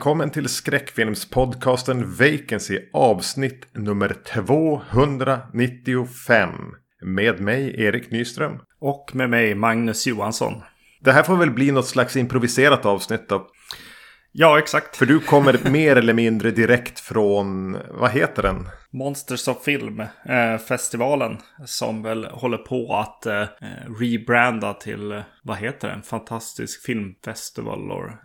Välkommen till skräckfilmspodcasten Vacancy avsnitt nummer 295. Med mig Erik Nyström. Och med mig Magnus Johansson. Det här får väl bli något slags improviserat avsnitt då. Ja, exakt. För du kommer mer eller mindre direkt från, vad heter den? Monsters of Film-festivalen. som väl håller på att eh, rebranda till, eh, vad heter den? Fantastisk filmfestival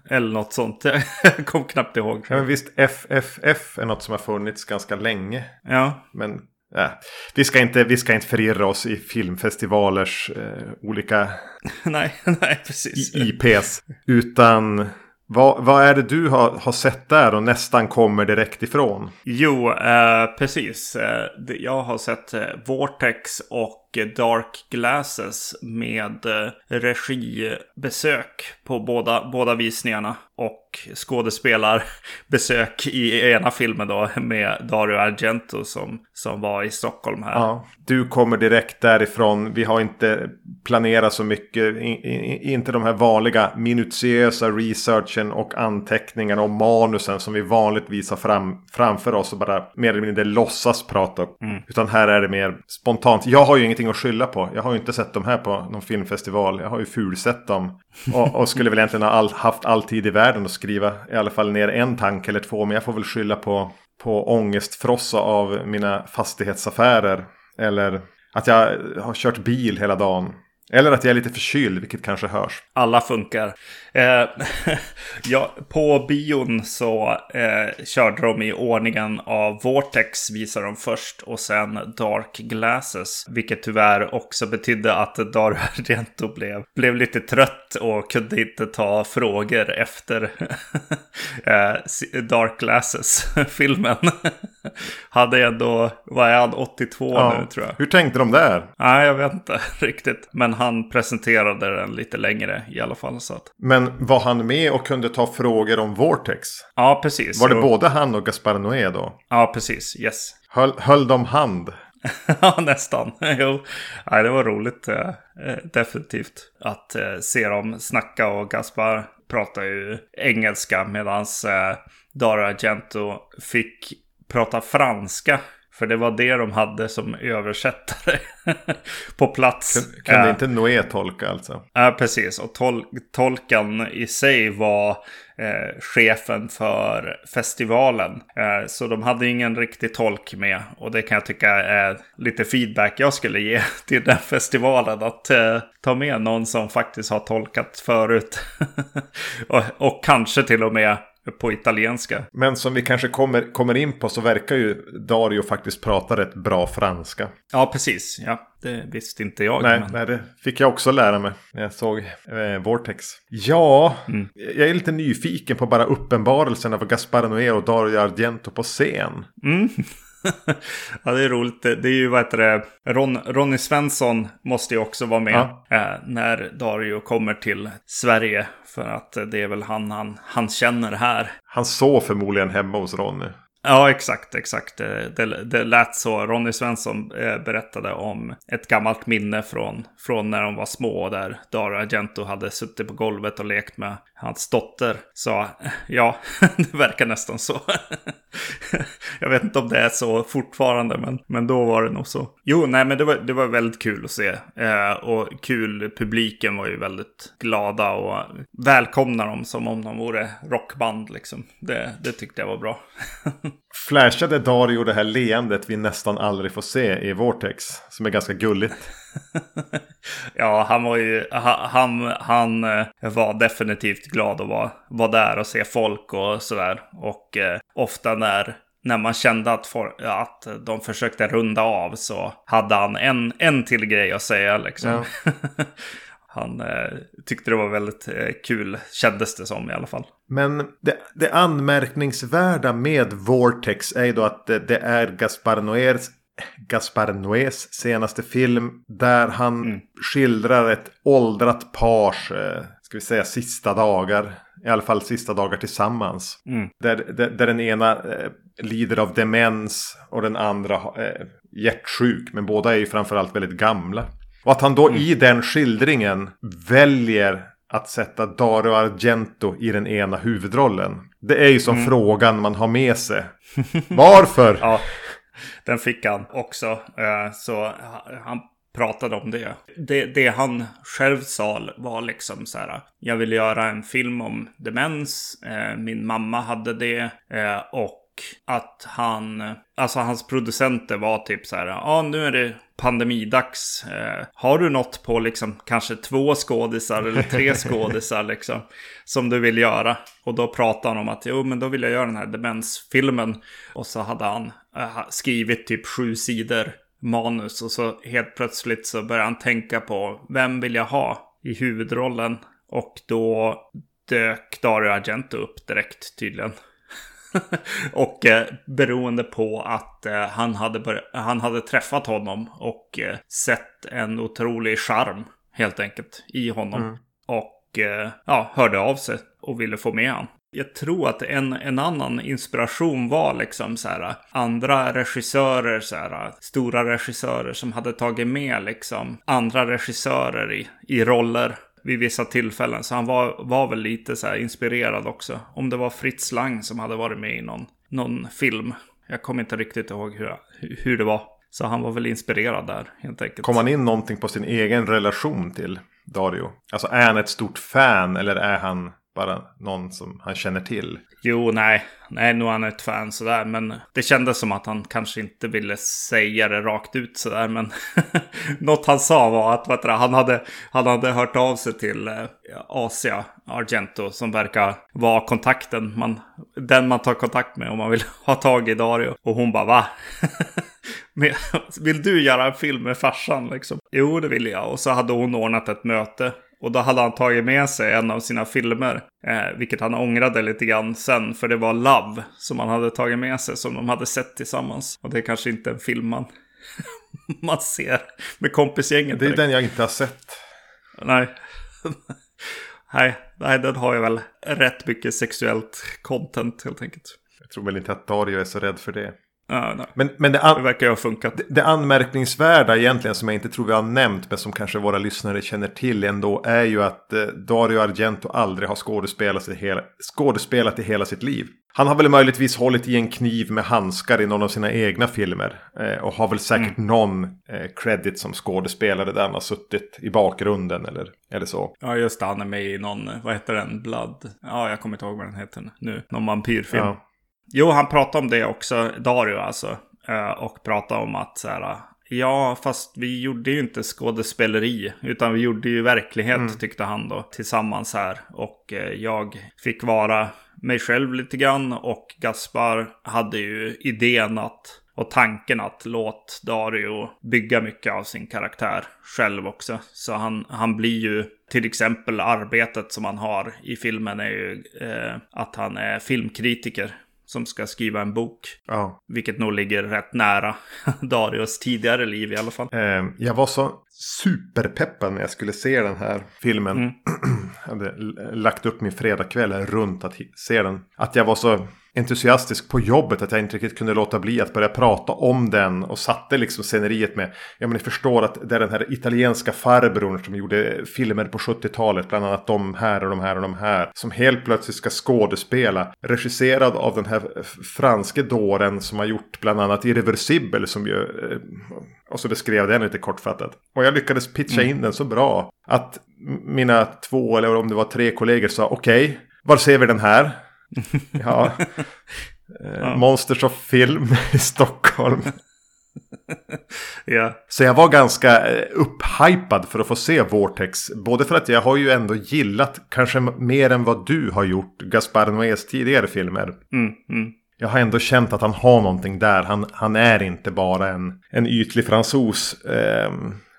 eller något sånt. Jag kom knappt ihåg. Ja, men visst, FFF är något som har funnits ganska länge. Ja. Men äh, vi, ska inte, vi ska inte förirra oss i filmfestivalers eh, olika nej, nej, precis. IPs. Utan vad, vad är det du har, har sett där och nästan kommer direkt ifrån? Jo, eh, precis. Eh, jag har sett eh, Vortex och Dark Glasses med eh, regibesök på båda, båda visningarna. Och skådespelarbesök i ena filmen då med Dario Argento som, som var i Stockholm här. Ja, du kommer direkt därifrån. Vi har inte planerat så mycket. I, i, inte de här vanliga minutiösa researchen och anteckningarna och manusen som vi vanligtvis har fram, framför oss och bara mer eller mindre låtsas prata. Mm. Utan här är det mer spontant. Jag har ju ingenting att skylla på. Jag har ju inte sett de här på någon filmfestival. Jag har ju fulsett dem. Och, och skulle väl egentligen ha all, haft all tid i världen att skriva i alla fall ner en tanke eller två. Men jag får väl skylla på, på ångestfrossa av mina fastighetsaffärer. Eller att jag har kört bil hela dagen. Eller att jag är lite förkyld, vilket kanske hörs. Alla funkar. Eh, ja, på bion så eh, körde de i ordningen av Vortex visade de först och sen Dark Glasses. Vilket tyvärr också betydde att Dario Argento blev, blev lite trött och kunde inte ta frågor efter eh, Dark Glasses-filmen. Hade ändå, vad är han, 82 ja. nu tror jag. Hur tänkte de där? Nej, jag vet inte riktigt. Men han presenterade den lite längre i alla fall. Så att... Men var han med och kunde ta frågor om Vortex? Ja, precis. Var det och... både han och Gaspar Noé då? Ja, precis. Yes. Höll, höll de hand? ja, nästan. Jo, Nej, det var roligt. Eh, eh, definitivt. Att eh, se dem snacka och Gaspar pratar ju engelska medan eh, Dara Argento fick prata franska för det var det de hade som översättare på plats. Kunde inte Noé tolka alltså? Ja, precis. Och tol tolken i sig var eh, chefen för festivalen. Eh, så de hade ingen riktig tolk med. Och det kan jag tycka är lite feedback jag skulle ge till den festivalen. Att eh, ta med någon som faktiskt har tolkat förut. och, och kanske till och med på italienska. Men som vi kanske kommer, kommer in på så verkar ju Dario faktiskt prata rätt bra franska. Ja, precis. Ja, det visste inte jag. Nej, men... nej det fick jag också lära mig när jag såg eh, Vortex. Ja, mm. jag är lite nyfiken på bara uppenbarelsen av Gaspar Noé och Dario Argento på scen. Mm. ja, det är roligt. Det är ju, vad heter det, Ron, Ronny Svensson måste ju också vara med ja. eh, när Dario kommer till Sverige. För att det är väl han han, han känner här. Han såg förmodligen hemma hos Ronny. Ja, exakt, exakt. Eh, det, det lät så. Ronny Svensson eh, berättade om ett gammalt minne från, från när de var små. Där Dara Argento hade suttit på golvet och lekt med hans dotter. Så ja, det verkar nästan så. Jag vet inte om det är så fortfarande, men, men då var det nog så. Jo, nej, men det var, det var väldigt kul att se. Eh, och kul, publiken var ju väldigt glada och välkomnade dem som om de vore rockband. Liksom. Det, det tyckte jag var bra. Flashade Dario det här leendet vi nästan aldrig får se i Vortex. Som är ganska gulligt. ja, han var ju, han, han eh, var definitivt glad att vara, vara där och se folk och sådär. Och eh, ofta när, när man kände att, for, att de försökte runda av så hade han en, en till grej att säga liksom. Ja. han eh, tyckte det var väldigt eh, kul, kändes det som i alla fall. Men det, det anmärkningsvärda med Vortex är ju då att det, det är Gaspar Noés Gaspar Noés senaste film. Där han mm. skildrar ett åldrat pars, eh, ska vi säga sista dagar. I alla fall sista dagar tillsammans. Mm. Där, där, där, den ena eh, lider av demens och den andra eh, hjärtsjuk. Men båda är ju framförallt väldigt gamla. Och att han då mm. i den skildringen väljer att sätta Dario Argento i den ena huvudrollen. Det är ju som mm. frågan man har med sig. Varför? ja, den fick han också. Eh, så han pratade om det. det. Det han själv sa var liksom så här. Jag vill göra en film om demens. Eh, min mamma hade det. Eh, och att han, alltså hans producenter var typ så här, ja nu är det pandemidags. Eh, har du något på liksom kanske två skådisar eller tre skådisar liksom som du vill göra? Och då pratade han om att jo men då vill jag göra den här demensfilmen. Och så hade han eh, skrivit typ sju sidor manus och så helt plötsligt så började han tänka på vem vill jag ha i huvudrollen? Och då dök Dario Argento upp direkt tydligen. och eh, beroende på att eh, han, hade han hade träffat honom och eh, sett en otrolig charm helt enkelt i honom. Mm. Och eh, ja, hörde av sig och ville få med honom. Jag tror att en, en annan inspiration var liksom så här andra regissörer, så här, stora regissörer som hade tagit med liksom andra regissörer i, i roller vid vissa tillfällen. Så han var, var väl lite så inspirerad också. Om det var Fritz Lang som hade varit med i någon, någon film. Jag kommer inte riktigt ihåg hur, hur det var. Så han var väl inspirerad där helt enkelt. Kom han in någonting på sin egen relation till Dario? Alltså är han ett stort fan eller är han bara någon som han känner till. Jo, nej. Nej, nu är han ett fan sådär. Men det kändes som att han kanske inte ville säga det rakt ut sådär. Men något han sa var att vet du, han, hade, han hade hört av sig till eh, Asia Argento. Som verkar vara kontakten. Man, den man tar kontakt med om man vill ha tag i Dario. Och hon bara va? vill du göra en film med farsan liksom? Jo, det vill jag. Och så hade hon ordnat ett möte och då hade han tagit med sig en av sina filmer. Eh, vilket han ångrade lite grann sen. För det var Love som han hade tagit med sig. Som de hade sett tillsammans. Och det är kanske inte en film man, man ser med kompisgänget. Det är den jag inte har sett. Nej. nej, nej, den har ju väl rätt mycket sexuellt content helt enkelt. Jag tror väl inte att Dario är så rädd för det. Ja, men, men det, an- det verkar ju ha funkat. Det, det, anmärkningsvärda egentligen som jag inte tror vi har nämnt men som kanske våra lyssnare känner till ändå är ju att eh, Dario Argento aldrig har skådespelat i, hela, skådespelat i hela sitt liv. Han har väl möjligtvis hållit i en kniv med handskar i någon av sina egna filmer. Eh, och har väl säkert mm. någon eh, credit som skådespelare där han har suttit i bakgrunden eller, eller så. Ja just det, han är med i någon, vad heter den, Blood? Ja, jag kommer inte ihåg vad den heter nu. Någon vampyrfilm. Ja. Jo, han pratade om det också, Dario alltså. Eh, och pratade om att så här, ja, fast vi gjorde ju inte skådespeleri, utan vi gjorde ju verklighet, mm. tyckte han då, tillsammans här. Och eh, jag fick vara mig själv lite grann och Gaspar hade ju idén att och tanken att låt Dario bygga mycket av sin karaktär själv också. Så han, han blir ju till exempel arbetet som han har i filmen är ju eh, att han är filmkritiker som ska skriva en bok. Ja. Vilket nog ligger rätt nära Darius tidigare liv i alla fall. Eh, jag var så superpeppad när jag skulle se den här filmen. Mm. jag hade lagt upp min fredagkväll runt att se den. Att jag var så entusiastisk på jobbet att jag inte riktigt kunde låta bli att börja prata om den och satte liksom sceneriet med, ja men ni förstår att det är den här italienska farbrorn som gjorde filmer på 70-talet, bland annat de här och de här och de här, som helt plötsligt ska skådespela, regisserad av den här franske dåren som har gjort bland annat Irreversible som ju, eh, och så beskrev den lite kortfattat. Och jag lyckades pitcha in mm. den så bra att mina två eller om det var tre kollegor sa okej, okay, var ser vi den här? ja. ja. Monsters of Film i Stockholm. ja. Så jag var ganska eh, upphypad för att få se Vortex. Både för att jag har ju ändå gillat, kanske mer än vad du har gjort, Gaspar Noés tidigare filmer. Mm, mm. Jag har ändå känt att han har någonting där. Han, han är inte bara en, en ytlig fransos. Eh,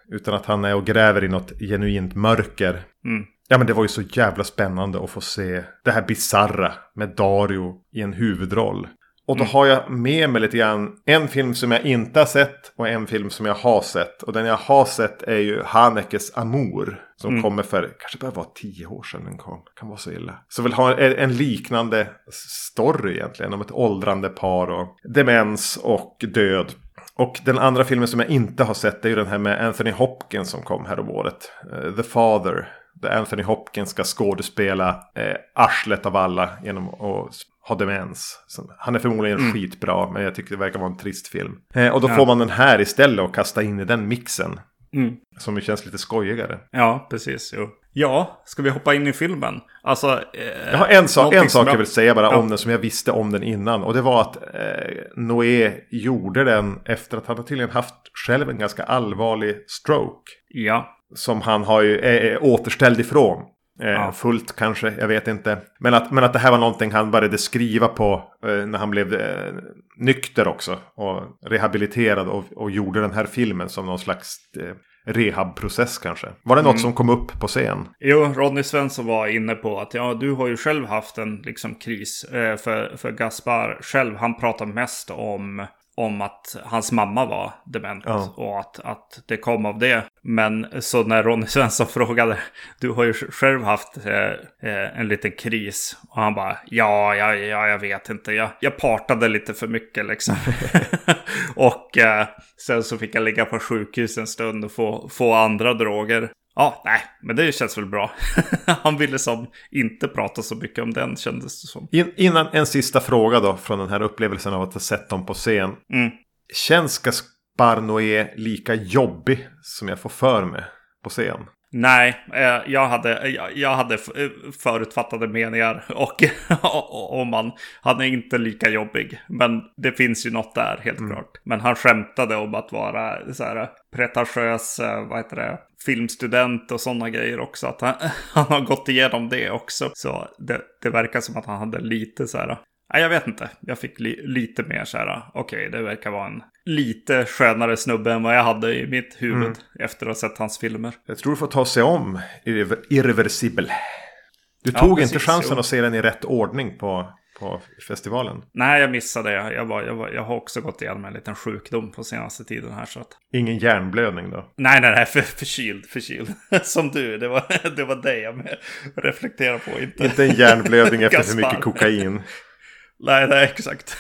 utan att han är och gräver i något genuint mörker. Mm. Ja men det var ju så jävla spännande att få se det här bizarra med Dario i en huvudroll. Och då mm. har jag med mig lite grann en film som jag inte har sett och en film som jag har sett. Och den jag har sett är ju Hanekes Amour. Som mm. kommer för, kanske bara var tio år sedan den kom. Kan vara så illa. Så vill ha en liknande story egentligen. Om ett åldrande par och demens och död. Och den andra filmen som jag inte har sett är ju den här med Anthony Hopkins som kom här om året. Uh, The Father. Där Anthony Hopkins ska skådespela eh, arslet av alla genom att har demens. Han är förmodligen mm. skitbra, men jag tycker det verkar vara en trist film. Eh, och då ja. får man den här istället och kasta in i den mixen. Mm. Som känns lite skojigare. Ja, precis. Jo. Ja, ska vi hoppa in i filmen? Alltså, eh, jag har en, sak, en sak jag vill säga bara ja. om den som jag visste om den innan. Och det var att eh, Noé gjorde den efter att han tydligen haft själv en ganska allvarlig stroke. Ja. Som han har ju är, återställd ifrån. Eh, ja. Fullt kanske, jag vet inte. Men att, men att det här var någonting han började skriva på eh, när han blev eh, nykter också. Och rehabiliterad och, och gjorde den här filmen som någon slags eh, rehabprocess kanske. Var det något mm. som kom upp på scen? Jo, Rodney Svensson var inne på att ja, du har ju själv haft en liksom, kris. Eh, för, för Gaspar själv, han pratar mest om om att hans mamma var dement ja. och att, att det kom av det. Men så när Ronny Svensson frågade, du har ju själv haft eh, eh, en liten kris. Och han bara, ja, ja, ja jag vet inte, jag, jag partade lite för mycket liksom. och eh, sen så fick jag ligga på sjukhus en stund och få, få andra droger. Ja, nej, men det känns väl bra. Han ville som inte prata så mycket om den kändes det som. In, innan en sista fråga då från den här upplevelsen av att ha sett dem på scen. Mm. Känns Gaspar Noé lika jobbig som jag får för mig på scen? Nej, eh, jag hade, jag hade eh, förutfattade meningar och om man, han är inte lika jobbig. Men det finns ju något där helt mm. klart. Men han skämtade om att vara så här pretentiös, eh, vad heter det, filmstudent och sådana grejer också. Att han, han har gått igenom det också. Så det, det verkar som att han hade lite så här Nej, jag vet inte. Jag fick li lite mer så här, okej, okay, det verkar vara en lite skönare snubbe än vad jag hade i mitt huvud mm. efter att ha sett hans filmer. Jag tror du får ta sig om Irreversibel. Du tog ja, inte chansen jo. att se den i rätt ordning på, på festivalen. Nej, jag missade det. Jag, var, jag, var, jag har också gått igenom en liten sjukdom på senaste tiden här. Så att... Ingen hjärnblödning då? Nej, nej, nej, för, förkyld, förkyld. Som du, det var, det var det jag reflekterade på. Inte, inte en hjärnblödning efter för mycket kokain. Nej, nej, exakt.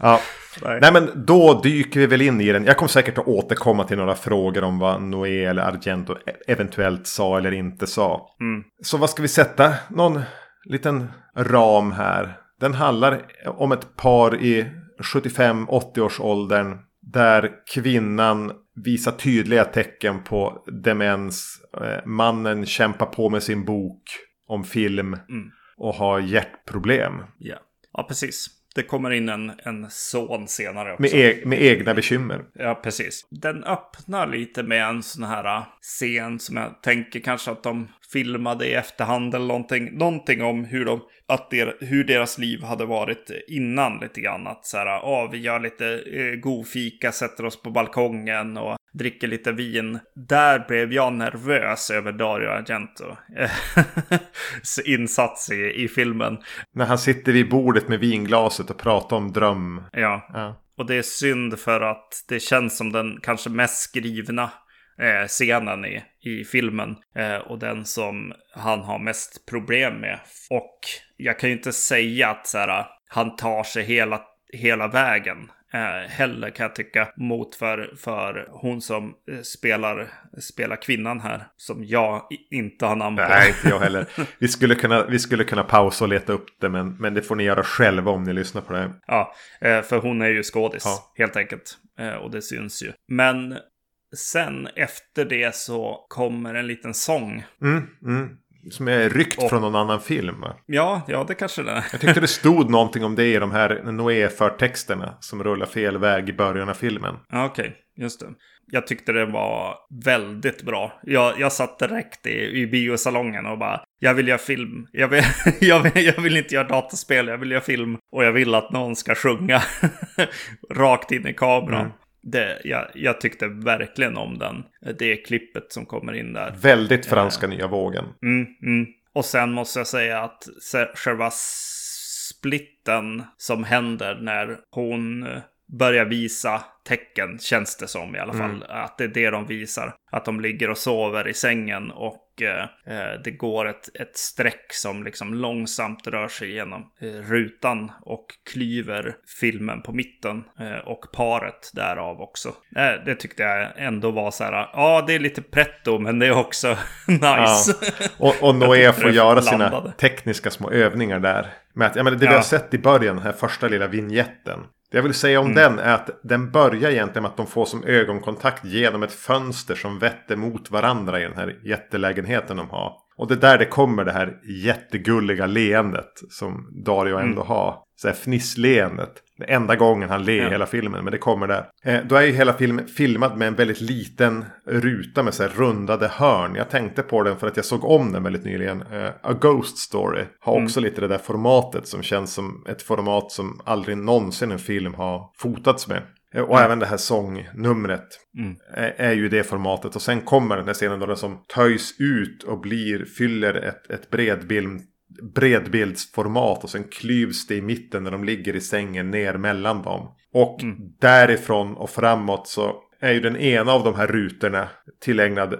ja. Nej. nej. men då dyker vi väl in i den. Jag kommer säkert att återkomma till några frågor om vad Noé eller Argento eventuellt sa eller inte sa. Mm. Så vad ska vi sätta? Någon liten ram här. Den handlar om ett par i 75-80-årsåldern. Där kvinnan visar tydliga tecken på demens. Eh, mannen kämpar på med sin bok om film. Mm. Och har hjärtproblem. Ja. Ja, precis. Det kommer in en, en son senare också. Med, e med egna bekymmer. Ja, precis. Den öppnar lite med en sån här äh, scen som jag tänker kanske att de filmade i efterhand eller någonting. Någonting om hur, de, att der, hur deras liv hade varit innan lite grann. Att så här, ja, vi gör lite eh, god fika, sätter oss på balkongen och dricker lite vin. Där blev jag nervös över Dario Argento. insats i, i filmen. När han sitter vid bordet med vinglaset och pratar om dröm. Ja. ja. Och det är synd för att det känns som den kanske mest skrivna eh, scenen i, i filmen. Eh, och den som han har mest problem med. Och jag kan ju inte säga att så här, han tar sig hela, hela vägen eh, heller kan jag tycka. Mot för, för hon som eh, spelar, spelar kvinnan här. Som jag inte har namn på. Nej, inte jag heller. Vi skulle kunna, vi skulle kunna pausa och leta upp det. Men, men det får ni göra själva om ni lyssnar på det. Ja, eh, för hon är ju skådis. Ja. Helt enkelt. Eh, och det syns ju. Men sen efter det så kommer en liten sång. Mm, mm. Som är ryckt och, från någon annan film va? Ja, ja det kanske det är. Jag tyckte det stod någonting om det i de här Noé-förtexterna. Som rullar fel väg i början av filmen. Okej. Okay. Just det. Jag tyckte det var väldigt bra. Jag, jag satt direkt i, i biosalongen och bara, jag vill göra film. Jag vill, jag, vill, jag vill inte göra dataspel, jag vill göra film. Och jag vill att någon ska sjunga rakt in i kameran. Mm. Det, jag, jag, tyckte verkligen om den. Det klippet som kommer in där. Väldigt franska eh, nya vågen. Mm, mm. Och sen måste jag säga att själva splitten som händer när hon börjar visa tecken, känns det som i alla fall. Mm. Att det är det de visar. Att de ligger och sover i sängen och eh, eh, det går ett, ett streck som liksom långsamt rör sig genom eh, rutan och klyver filmen på mitten och paret därav också. Det tyckte jag ändå var så här, ja det är lite pretto men det är också nice. Ja. Och, och Noé får göra sina tekniska små övningar där. Med att, ja, men det vi har sett i början, den här första lilla vignetten. Det jag vill säga om mm. den är att den börjar egentligen med att de får som ögonkontakt genom ett fönster som vetter mot varandra i den här jättelägenheten de har. Och det är där det kommer det här jättegulliga leendet som Dario ändå mm. har. Så här fnissleendet. Det enda gången han ler i ja. hela filmen, men det kommer där. Eh, då är ju hela filmen filmad med en väldigt liten ruta med så här rundade hörn. Jag tänkte på den för att jag såg om den väldigt nyligen. Eh, A Ghost Story har också mm. lite det där formatet som känns som ett format som aldrig någonsin en film har fotats med. Eh, och mm. även det här sångnumret mm. är, är, ju det formatet. Och sen kommer den här scenen då den som töjs ut och blir, fyller ett, ett bredbild, bredbildsformat. Och sen klyvs det i mitten när de ligger i sängen ner mellan dem. Och mm. därifrån och framåt så är ju den ena av de här rutorna tillägnad eh,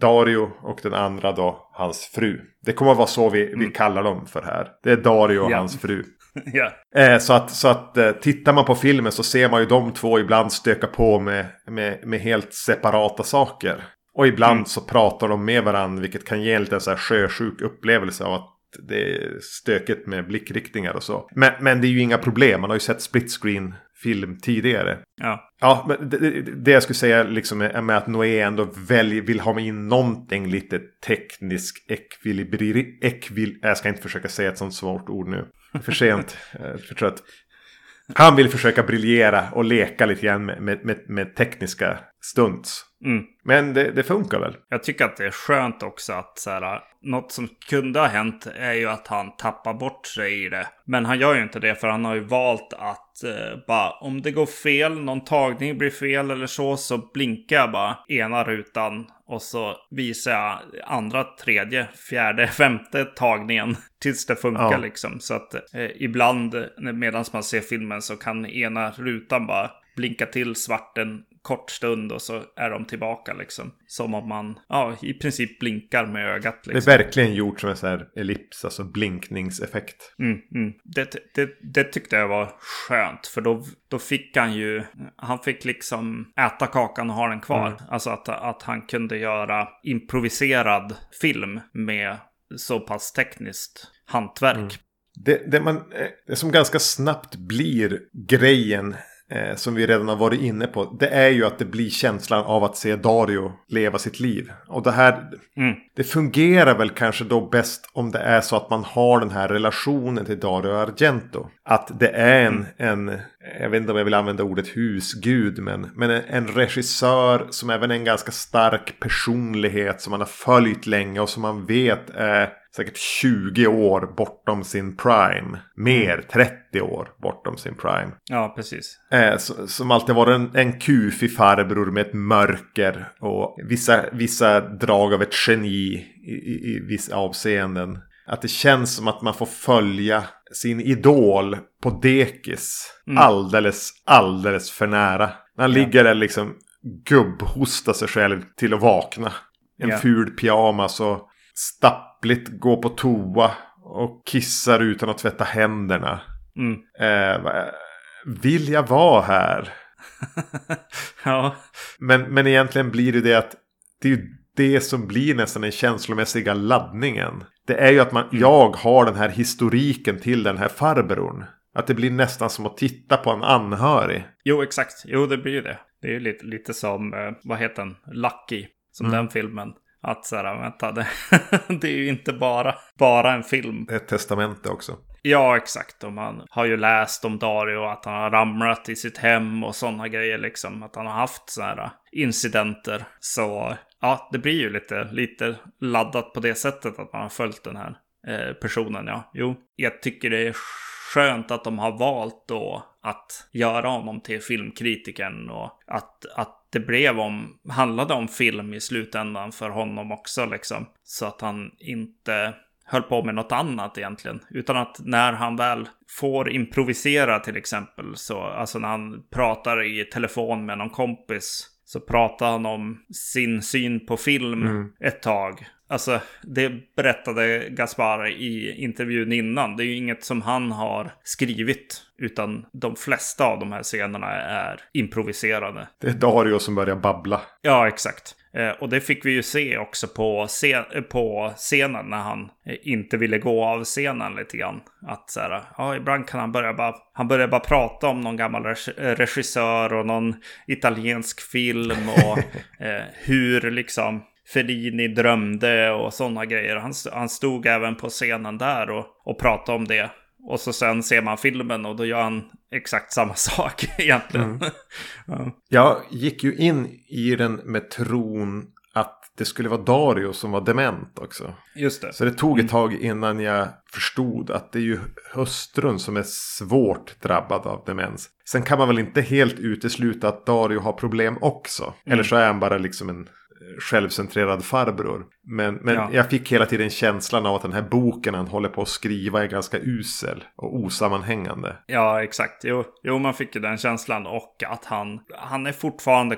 Dario och den andra då hans fru. Det kommer att vara så vi, mm. vi kallar dem för här. Det är Dario och ja. hans fru. Eh, så att, så att eh, tittar man på filmen så ser man ju de två ibland stöka på med, med, med helt separata saker. Och ibland mm. så pratar de med varandra vilket kan ge en liten så här sjösjuk upplevelse av att det är stökigt med blickriktningar och så. Men, men det är ju inga problem, man har ju sett split screen film tidigare. Ja. Ja, men det, det jag skulle säga liksom är med att Noé ändå välj, vill ha med in någonting lite teknisk ekvilibri... Ekvil, jag ska inte försöka säga ett sånt svårt ord nu. För sent. för trött. Han vill försöka briljera och leka lite grann med, med, med, med tekniska stunts. Mm. Men det, det, funkar väl? Jag tycker att det är skönt också att så här, något som kunde ha hänt är ju att han tappar bort sig i det. Men han gör ju inte det för han har ju valt att eh, bara om det går fel, någon tagning blir fel eller så, så blinkar jag bara ena rutan och så visar jag andra, tredje, fjärde, femte tagningen tills det funkar ja. liksom. Så att eh, ibland medan man ser filmen så kan ena rutan bara blinka till svarten kort stund och så är de tillbaka liksom. Som om man ja, i princip blinkar med ögat. Liksom. Det är liksom. verkligen gjort som en sån här ellips, alltså blinkningseffekt. Mm, mm. Det, det, det, tyckte jag var skönt, för då, då fick han ju, han fick liksom äta kakan och ha den kvar. Mm. Alltså att, att han kunde göra improviserad film med så pass tekniskt hantverk. Mm. Det, det, man, eh, det som ganska snabbt blir grejen eh, som vi redan har varit inne på. Det är ju att det blir känslan av att se Dario leva sitt liv. Och det här, mm. det fungerar väl kanske då bäst om det är så att man har den här relationen till Dario Argento. Att det är en, mm. en jag vet inte om jag vill använda ordet husgud, men, men en, en regissör som även är en ganska stark personlighet som man har följt länge och som man vet är säkert 20 år bortom sin prime. Mer, 30 år bortom sin prime. Ja, precis. Eh, som alltid varit en, en kufig farbror med ett mörker och vissa, vissa drag av ett geni i, i, i vissa avseenden. Att det känns som att man får följa sin idol på dekis mm. alldeles, alldeles för nära. När han ja. ligger där liksom gubbhostar sig själv till att vakna. En ja. ful pyjamas och stappligt gå på toa och kissar utan att tvätta händerna. Mm. Eh, vill jag vara här? ja. Men, men egentligen blir det det att det är ju det som blir nästan den känslomässiga laddningen. Det är ju att man, mm. jag har den här historiken till den här farbrorn. Att det blir nästan som att titta på en anhörig. Jo, exakt. Jo, det blir ju det. Det är ju lite, lite som, eh, vad heter den, Lucky. Som mm. den filmen. Att så här, vänta, det, det, är ju inte bara, bara en film. Ett testamente också. Ja, exakt. Och man har ju läst om Dario, att han har ramlat i sitt hem och sådana grejer liksom. Att han har haft sådana här incidenter. Så ja, det blir ju lite, lite laddat på det sättet att man har följt den här personen. Ja, jo, jag tycker det är skönt att de har valt då att göra honom till filmkritiken och att, att det blev om, handlade om film i slutändan för honom också liksom. Så att han inte höll på med något annat egentligen. Utan att när han väl får improvisera till exempel, så, alltså när han pratar i telefon med någon kompis, så pratar han om sin syn på film mm. ett tag. Alltså, det berättade Gaspar i intervjun innan. Det är ju inget som han har skrivit. Utan de flesta av de här scenerna är improviserade. Det är Dario som börjar babbla. Ja, exakt. Eh, och det fick vi ju se också på, scen på scenen när han eh, inte ville gå av scenen lite grann. Att så här, ja, ibland kan han börja bara, han börjar bara prata om någon gammal regissör och någon italiensk film och eh, hur liksom Fellini drömde och sådana grejer. Han, han stod även på scenen där och, och pratade om det. Och så sen ser man filmen och då gör han exakt samma sak egentligen. Mm. ja. Jag gick ju in i den med tron att det skulle vara Dario som var dement också. Just det. Så det tog ett mm. tag innan jag förstod att det är ju hustrun som är svårt drabbad av demens. Sen kan man väl inte helt utesluta att Dario har problem också. Mm. Eller så är han bara liksom en självcentrerad farbror. Men, men ja. jag fick hela tiden känslan av att den här boken han håller på att skriva är ganska usel och osammanhängande. Ja, exakt. Jo, jo man fick ju den känslan och att han, han är fortfarande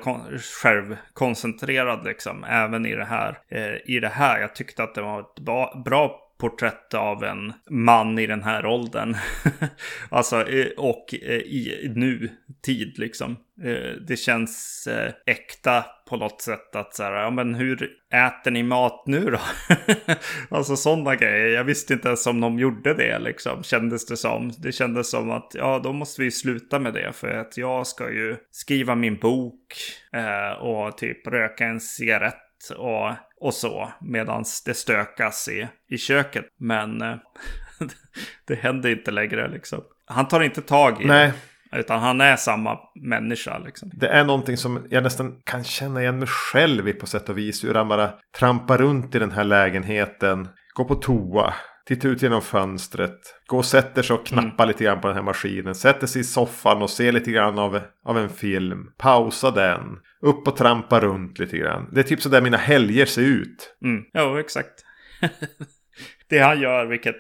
självkoncentrerad liksom, även i det här. Eh, I det här, jag tyckte att det var ett bra, bra porträtt av en man i den här åldern. alltså, eh, och eh, i nutid liksom. Eh, det känns äkta på något sätt att så här, ja men hur äter ni mat nu då? alltså sådana grejer. Jag visste inte ens om de gjorde det liksom, kändes det som. Det kändes som att, ja då måste vi sluta med det för att jag ska ju skriva min bok eh, och typ röka en cigarett och, och så medan det stökas i, i köket. Men eh, det händer inte längre liksom. Han tar inte tag i Nej. det. Utan han är samma människa liksom. Det är någonting som jag nästan kan känna igen mig själv i på sätt och vis. Hur han bara trampar runt i den här lägenheten. Går på toa. Tittar ut genom fönstret. Går och sätter sig och knappar mm. lite grann på den här maskinen. Sätter sig i soffan och ser lite grann av, av en film. Pausa den. Upp och trampa runt lite grann. Det är typ så där mina helger ser ut. Mm. Ja, exakt. det han gör, vilket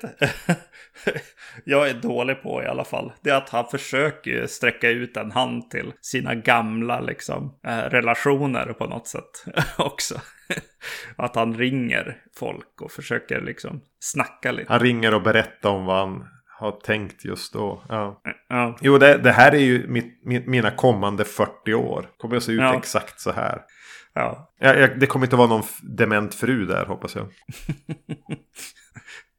jag är dålig på i alla fall, det är att han försöker sträcka ut en hand till sina gamla liksom, eh, relationer på något sätt också. att han ringer folk och försöker liksom snacka lite. Han ringer och berättar om vad han har tänkt just då. Ja. ja. Jo, det, det, här är ju mitt, mina kommande 40 år. Kommer att se ut ja. exakt så här. Ja. ja. det kommer inte vara någon dement fru där hoppas jag.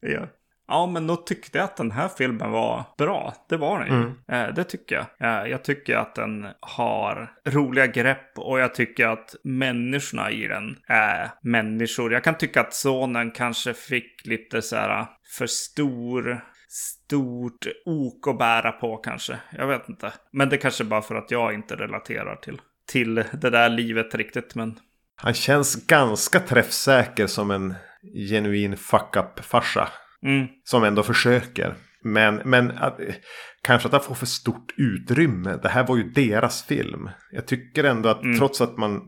ja. Ja, men då tyckte jag att den här filmen var bra. Det var den ju. Mm. Eh, det tycker jag. Eh, jag tycker att den har roliga grepp och jag tycker att människorna i den är människor. Jag kan tycka att sonen kanske fick lite så här för stor stort ok att bära på kanske. Jag vet inte. Men det kanske bara för att jag inte relaterar till, till det där livet riktigt. Men... Han känns ganska träffsäker som en genuin fuck-up-farsa. Mm. Som ändå försöker. Men, men att, kanske att han får för stort utrymme. Det här var ju deras film. Jag tycker ändå att mm. trots att man,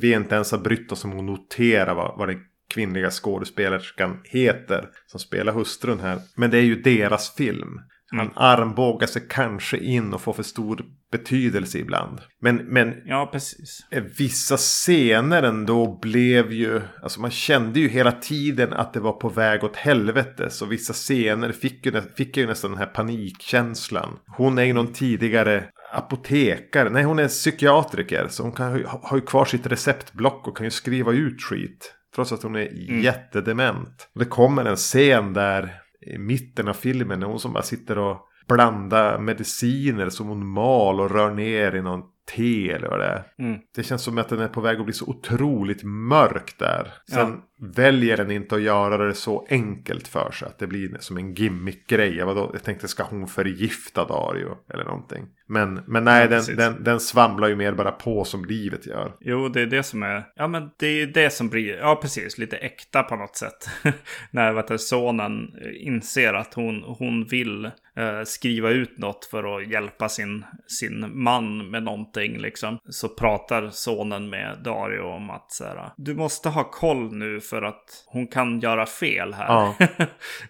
vi inte ens har brytt oss om att notera vad, vad den kvinnliga skådespelerskan heter. Som spelar hustrun här. Men det är ju deras film. Han mm. armbågar sig kanske in och får för stor betydelse ibland. Men, men ja, precis. vissa scener ändå blev ju... Alltså man kände ju hela tiden att det var på väg åt helvete. Så vissa scener fick ju, fick ju nästan den här panikkänslan. Hon är ju någon tidigare apotekare. Nej, hon är psykiatriker. Så hon kan, har ju kvar sitt receptblock och kan ju skriva ut skit. Trots att hon är mm. jättedement. Det kommer en scen där i mitten av filmen när hon som bara sitter och blandar mediciner som hon mal och rör ner i någon te eller vad det är. Mm. Det känns som att den är på väg att bli så otroligt mörk där. Sen ja. Väljer den inte att göra det så enkelt för sig. Att det blir som en gimmick-grej. Jag, jag tänkte ska hon förgifta Dario eller någonting. Men, men nej, ja, den, den, den, svamlar ju mer bara på som livet gör. Jo, det är det som är... Ja, men det är det som blir... Ja, precis. Lite äkta på något sätt. När vet du, sonen inser att hon, hon vill eh, skriva ut något för att hjälpa sin, sin man med någonting. Liksom. Så pratar sonen med Dario om att så här, du måste ha koll nu för att hon kan göra fel här. Ja.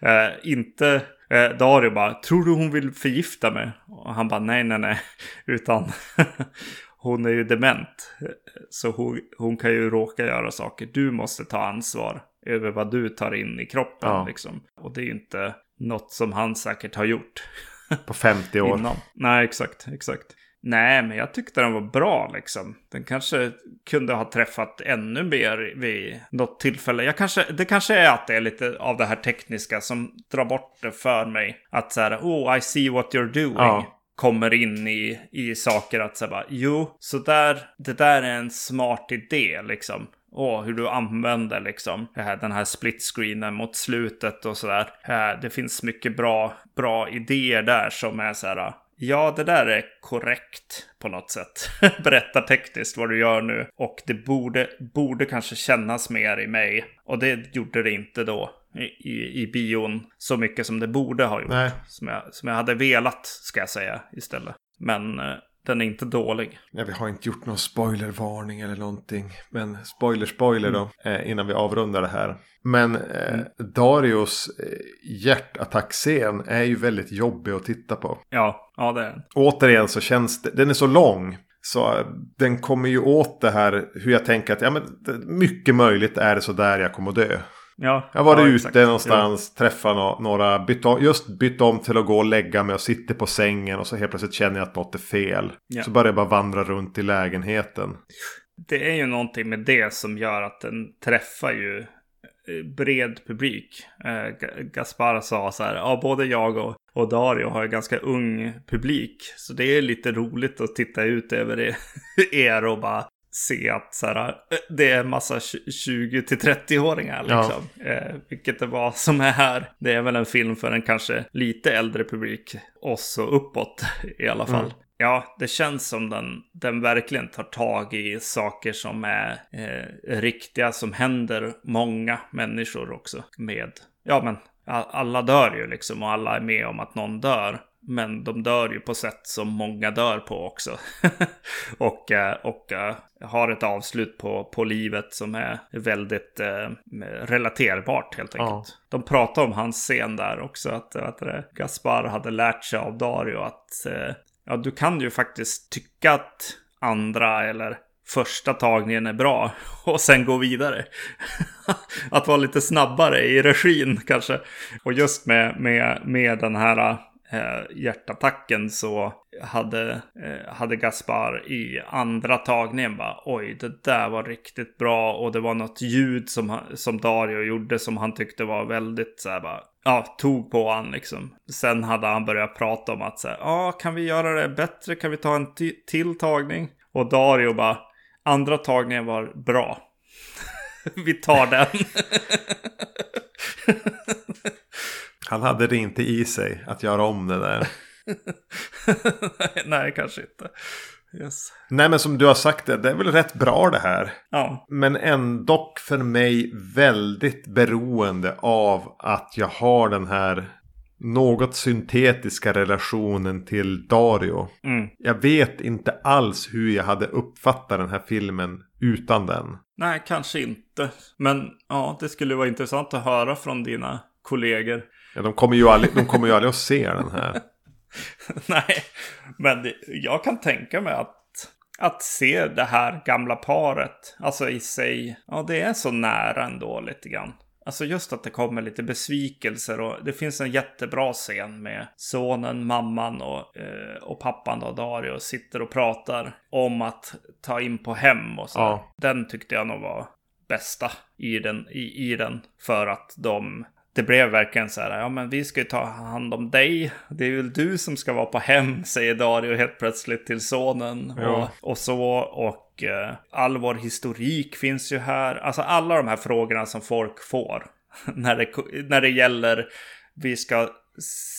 eh, inte Eh, Dario bara, tror du hon vill förgifta mig? Och han bara, nej, nej, nej. Utan hon är ju dement. Så hon, hon kan ju råka göra saker. Du måste ta ansvar. över vad du tar in i kroppen. Ja. Liksom. Och det är ju inte något som han säkert har gjort På 50 år. innan. Nej, exakt, exakt. Nej, men jag tyckte den var bra liksom. Den kanske kunde ha träffat ännu mer vid något tillfälle. Jag kanske, det kanske är att det är lite av det här tekniska som drar bort det för mig. Att så här, oh, I see what you're doing. Ja. Kommer in i, i saker att säga jo, så där, det där är en smart idé liksom. Åh, hur du använder liksom den här split screenen mot slutet och sådär. Eh, Det finns mycket bra, bra idéer där som är så här. Ja, det där är korrekt på något sätt. Berättar tekniskt vad du gör nu. Och det borde, borde kanske kännas mer i mig. Och det gjorde det inte då i, i, i bion så mycket som det borde ha gjort. Nej. Som, jag, som jag hade velat, ska jag säga, istället. Men eh, den är inte dålig. Ja, vi har inte gjort någon spoilervarning eller någonting. Men spoiler, spoiler då. Eh, innan vi avrundar det här. Men eh, Darius eh, hjärtattackscen är ju väldigt jobbig att titta på. Ja, ja det är den. Återigen så känns det, den är så lång. Så eh, den kommer ju åt det här hur jag tänker att ja, men, mycket möjligt är det så där jag kommer att dö. Ja, Jag varit ja, ute exakt. någonstans, träffat no några, bytt om, just bytt om till att gå och lägga mig och sitter på sängen och så helt plötsligt känner jag att något är fel. Ja. Så börjar jag bara vandra runt i lägenheten. Det är ju någonting med det som gör att den träffar ju eh, bred publik. Eh, Ga- Gaspar sa så här, ja både jag och, och Dario har ju ganska ung publik. Så det är lite roligt att titta ut över er- er och bara se att så här, eh, det är en massa 20 till 30-åringar Ja. liksom. Eh, vilket det var som är här. Det är väl en film för en kanske lite äldre publik. Oss och uppåt i alla fall. Mm. Ja, det känns som den, den verkligen tar tag i saker som är eh, riktiga, som händer många människor också med. Ja, men alla dör ju liksom och alla är med om att någon dör. Men de dör ju på sätt som många dör på också. och eh, och eh, har ett avslut på, på livet som är väldigt eh, relaterbart helt enkelt. Ja. De pratar om hans scen där också. Att, att det, Gaspar hade lärt sig av Dario att eh, ja, du kan ju faktiskt tycka att andra eller första tagningen är bra och sen gå vidare. att vara lite snabbare i regin kanske. Och just med, med, med den här eh, hjärtattacken så hade, eh, hade Gaspar i andra tagningen bara oj det där var riktigt bra och det var något ljud som, som Dario gjorde som han tyckte var väldigt så här bara ja, tog på han liksom. Sen hade han börjat prata om att så här, ja, kan vi göra det bättre? Kan vi ta en till tagning? Och Dario bara, andra tagningen var bra. vi tar den. Han hade det inte i sig att göra om det där. Nej, kanske inte. Yes. Nej men som du har sagt det, det är väl rätt bra det här. Ja, Men ändå för mig väldigt beroende av att jag har den här något syntetiska relationen till Dario. mm. Jag vet inte alls hur jag hade uppfattat den här filmen utan den. nej, kanske inte. Men ja, det skulle vara intressant att höra från dina kollegor. Ja, de, kommer ju aldrig, de kommer ju aldrig att se den här. Nej, men det, jag kan tänka mig att, att se det här gamla paret, alltså i sig, ja det är så nära ändå lite grann. Alltså just att det kommer lite besvikelser och det finns en jättebra scen med sonen, mamman och, eh, och pappan då, Dario, sitter och pratar om att ta in på hem och så. Ja. Den tyckte jag nog var bästa i den, i, i den för att de det blev verkligen så här, ja men vi ska ju ta hand om dig. Det är väl du som ska vara på hem, säger Dario helt plötsligt till sonen. Ja. Och, och så, och eh, all vår historik finns ju här. Alltså alla de här frågorna som folk får. när, det, när det gäller, vi ska,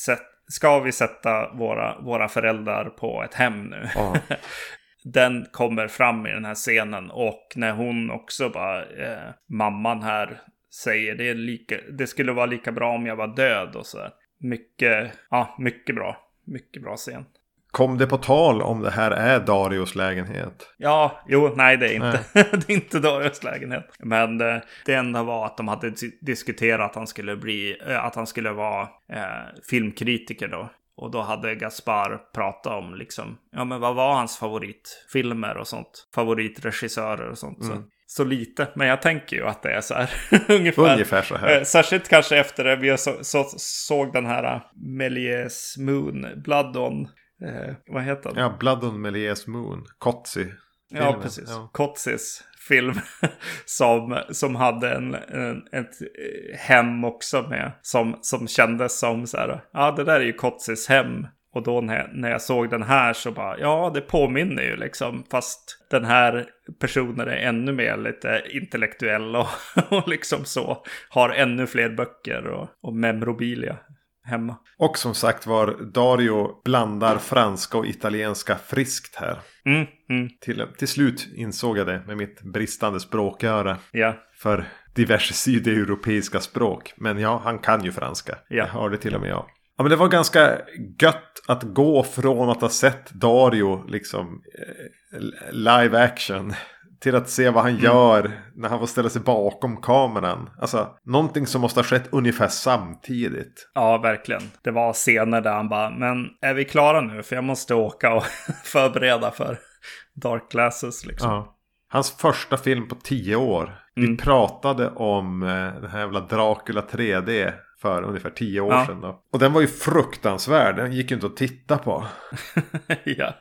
sätt, ska vi sätta våra, våra föräldrar på ett hem nu? Ja. den kommer fram i den här scenen och när hon också bara, eh, mamman här säger det, är lika, det skulle vara lika bra om jag var död och så. här. Mycket, ja, mycket bra. Mycket bra scen. Kom det på tal om det här är Darios lägenhet? Ja, jo, nej det är inte, det är inte Darius lägenhet. Men eh, det enda var att de hade dis- diskuterat att han skulle bli, eh, att han skulle vara eh, filmkritiker då. Och då hade Gaspar pratat om liksom, ja men vad var hans favoritfilmer och sånt? Favoritregissörer och sånt. Så så lite. Men jag tänker ju att det är så här. ungefär. Ungefär så här. Eh, Särskilt kanske efter det vi så, så, såg den här uh, Melies Moon, Blood on, eh, vad heter den? Ja, Blood on Melies Moon. Kotzi. Ja, precis. Ja. Kotsis film som, som hade en, en, ett eh, hem också med. Som, som kändes som så här, ja det där är ju Kotsis hem. Och då när, när jag såg den här så bara, ja det påminner ju liksom. Fast den här personen är ännu mer lite intellektuell och, och liksom så. Har ännu fler böcker och, och memorabilia hemma. Och som sagt var, Dario blandar franska och italienska friskt här. Mm, mm, Till, till slut insåg jag det med mitt bristande språköra ja, för diverse sydeuropeiska språk. Men ja, han kan ju franska. Ja. Jag hörde till och med jag. Ja, men det var ganska gött att gå från att ha sett Dario liksom eh, live action till att se vad han gör när han får ställa sig bakom kameran. Alltså, någonting som måste ha skett ungefär samtidigt. ja, verkligen. Det var scener där han bara, men är vi klara nu? För jag måste åka och förbereda för Dark Glasses liksom. Ja. Hans första film på tio år. Mm. Vi pratade om eh, den här jävla Dracula 3D för ungefär tio år Ja. sedan. Då. Och den var ju fruktansvärd. Den gick ju inte att titta på. ja.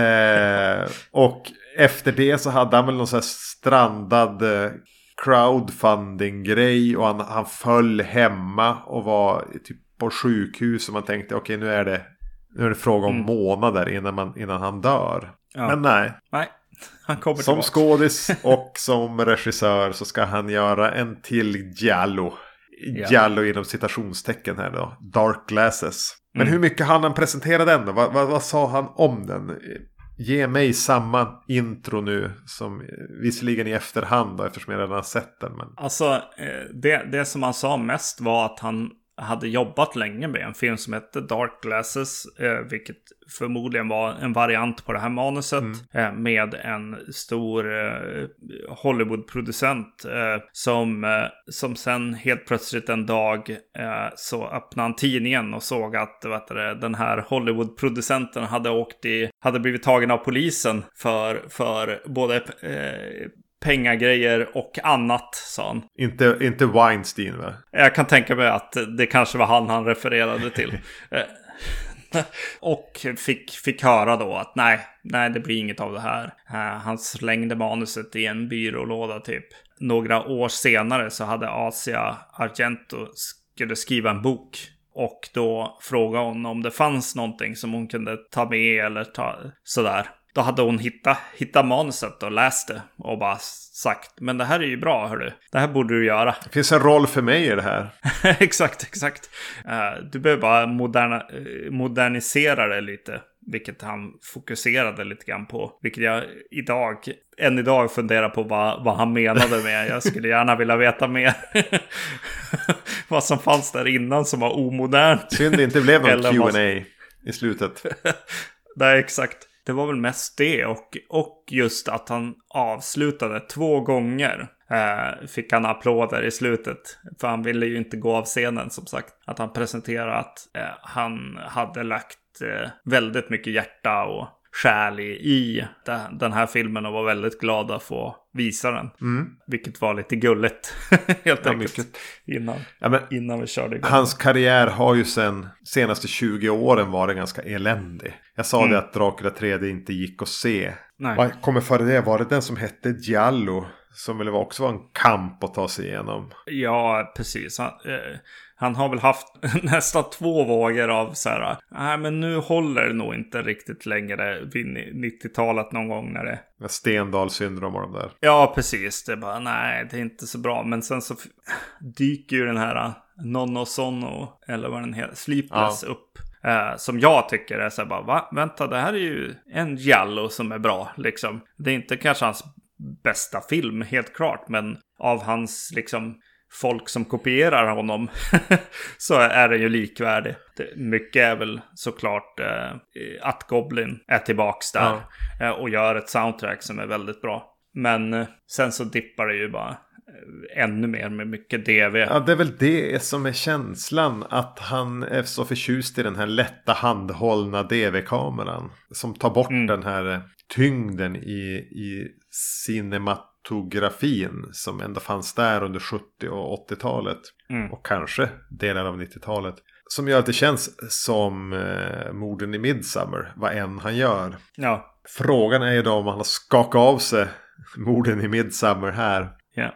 Eh, och efter det så hade han väl någon sån här strandad eh, crowdfunding-grej. Och han, han föll hemma och var typ på sjukhus. Och man tänkte okej nu är det nu är det fråga om Mm. månader innan, man, innan han dör. Ja. Men nej, Nej, han kommer som tillbaka. skådis och som regissör så ska han göra en till Giallo. Ja. Giallo inom citationstecken här då. Dark Glasses. Men Mm. hur mycket hann han presentera den då? Vad, vad, vad sa han om den? Ge mig samma intro nu som visserligen i efterhand då eftersom jag redan har sett den. Men... Alltså, eh, det, det som han sa mest var att han hade jobbat länge med en film som hette Dark Glasses, eh, vilket förmodligen var en variant på det här manuset eh, med en stor eh, Hollywood-producent eh, som, eh, som sen helt plötsligt en dag eh, så öppnade han tidningen och såg att vet du, den här Hollywood-producenten hade åkt i, hade blivit tagen av polisen för, för både pengagrejer och annat, sa han. Inte, inte Weinstein va? Jag kan tänka mig att det kanske var han han refererade till. Eh, och fick, fick höra då att nej, nej det blir inget av det här. Eh, Han slängde manuset i en byrålåda typ. Några år senare så hade Asia Argento skulle skriva en bok. Och då frågade hon om det fanns någonting som hon kunde ta med eller ta sådär. Då hade hon hittat, hittat manuset och läst det och bara sagt Men det här är ju bra hörru. Det här borde du göra. Det finns en roll för mig i det här. exakt, exakt. Eh, du behöver bara moderna, eh, modernisera det lite. Vilket han fokuserade lite grann på. Vilket jag idag, än idag funderar på vad, vad han menade med. Jag skulle gärna vilja veta mer. vad som fanns där innan som var omodernt. Synd det inte blev någon Q&A i slutet. Nej, exakt. Det var väl mest det och, och just att han avslutade två gånger. Eh, fick han applåder i slutet. För han ville ju inte gå av scenen som sagt. Att han presenterade att eh, han hade lagt eh, väldigt mycket hjärta och själ i, i de- den här filmen och var väldigt glad att få visa den. Vilket var lite gulligt helt Ja, enkelt. mycket. Innan, Ja, men innan vi körde igång. Hans karriär har ju sen senaste 20 åren varit ganska eländig. Jag sa det att Dracula 3D inte gick att se. Nej. Vad kommer före det? Var det den som hette Giallo? Som väl också var en kamp att ta sig igenom. Ja, precis. Han, eh, han har väl haft nästan två vågor av så här. Nej, men nu håller det nog inte riktigt längre vid 90-talet någon gång när det. Stendal syndrom och de där. Ja, precis. Det är bara nej, det är inte så bra. Men sen så dyker ju den här eh, Nonno Sonno eller vad den heter, Sleepless upp. Eh, som jag tycker är så här bara, va? Vänta, det här är ju en Giallo som är bra liksom. Det är inte kanske hans bästa film, helt klart, men av hans liksom folk som kopierar honom så är den ju likvärdig. Mycket är väl såklart eh, att Goblin är tillbaks där eh, och gör ett soundtrack som är väldigt bra. Men eh, sen så dippar det ju bara eh, ännu mer med mycket DV. Ja, det är väl det som är känslan. Att han är så förtjust i den här lätta handhållna DV-kameran. Som tar bort den här tyngden i, i fotografin som ändå fanns där under 70 och 80-talet. Mm. Och kanske delar av 90-talet. Som gör att det känns som eh, morden i Midsummer, vad än han gör. Ja. Frågan är ju då om han har skakat av sig morden i Midsummer här. Ja.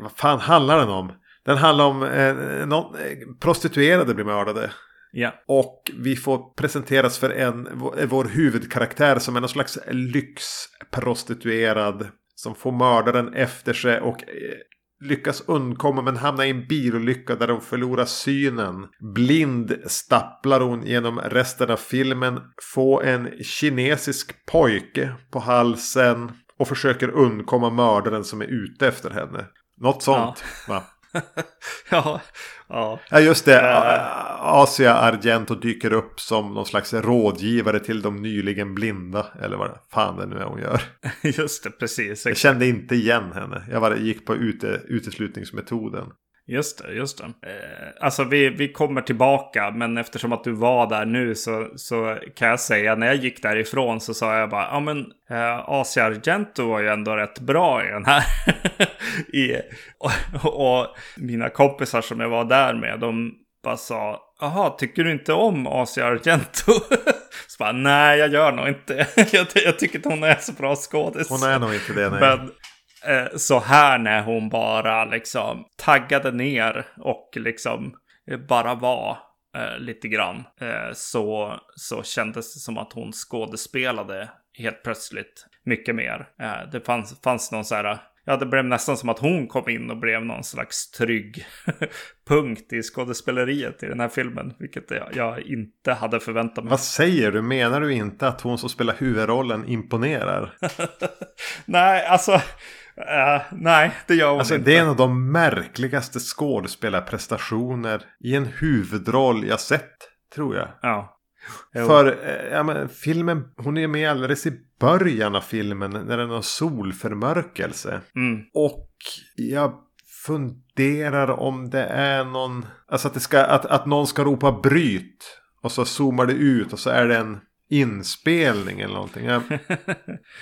Vad- fan handlar den om? Den handlar om eh, någon, eh, prostituerade blir mördade. Ja. Och vi får presenteras för en, vår- vår huvudkaraktär som är någon slags lyxprostituerad. Som får mördaren efter sig och eh, lyckas undkomma men hamnar i en bilolycka där hon förlorar synen. Blind stapplar hon genom resten av filmen. Får en kinesisk pojke på halsen. Och försöker undkomma mördaren som är ute efter henne. Något sånt. Va? ja. Ja. Ja just det, Asia Argento dyker upp som någon slags rådgivare till de nyligen blinda. Eller vad fan det nu är hon gör. Just det, precis. Jag kände inte igen henne. Jag bara gick på ute, uteslutningsmetoden. Just det, just det. Eh, alltså vi, vi kommer tillbaka, men eftersom att du var där nu så, så kan jag säga när jag gick därifrån så sa jag bara, ja men eh, Asia Argento var ju ändå rätt bra i den här. I, och, och mina kompisar som jag var där med, de bara sa, jaha, tycker du inte om Asia Argento? så bara, nej jag gör nog inte. jag, jag tycker inte hon är så bra skådis. Hon är nog inte det. Nej. Men eh, så här när hon bara liksom taggade ner och liksom bara var eh, lite grann. Eh, så, så kändes det som att hon skådespelade helt plötsligt mycket mer. Eh, det fanns, fanns någon så här... Ja, det blev nästan som att hon kom in och blev någon slags trygg punkt i skådespeleriet i den här filmen. Vilket jag, jag inte hade förväntat mig. Vad säger du? Menar du inte att hon som spelar huvudrollen imponerar? nej, alltså... eh, nej, det gör hon Alltså inte. det är en av de märkligaste skådespelarprestationer i en huvudroll jag sett. Tror jag. Ja. För eh, ja, men, filmen, hon är med alldeles i början av filmen när den har solförmörkelse. Mm. Och jag funderar om det är någon... Alltså att, det ska, att, att någon ska ropa bryt. Och så zoomar det ut och så är det en inspelning eller någonting. Jag,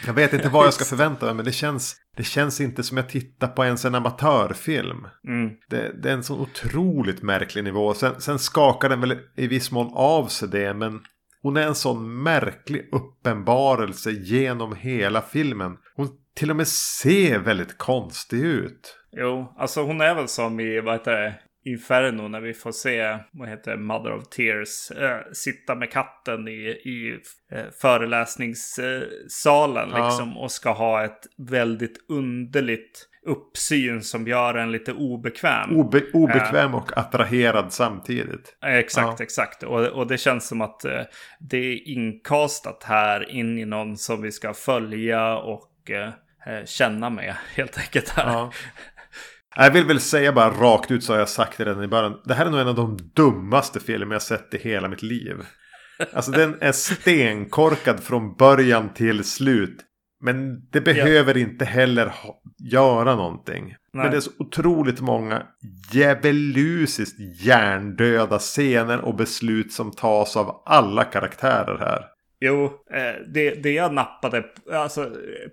jag vet inte vad jag ska förvänta mig men det känns, det känns inte som jag tittar på ens en amatörfilm. Mm. Det, det är en så otroligt märklig nivå. Sen, sen skakar den väl i viss mån av sig det. Men hon är en sån märklig uppenbarelse genom hela filmen. Hon till och med ser väldigt konstig ut. Jo, alltså hon är väl som i, vad heter det, Inferno när vi får se, vad heter Mother of Tears, äh, sitta med katten i, i äh, föreläsningssalen Ja. liksom och ska ha ett väldigt underligt uppsyn som gör en lite obekväm. Obe, obekväm och attraherad samtidigt. Eh, Exakt, Ja. exakt. Och, och det känns som att eh, det är inkastat här in i någon som vi ska följa och eh, eh, känna med helt enkelt här. Ja. Jag vill väl säga bara rakt ut så har jag sagt det redan i början. Det här är nog en av de dummaste filmer jag sett i hela mitt liv. Alltså den är stenkorkad från början till slut. Men det behöver inte heller göra någonting. Nej. Men det är så otroligt många djävulusiskt hjärndöda scener och beslut som tas av alla karaktärer här. Jo, eh, det, det jag nappade, alltså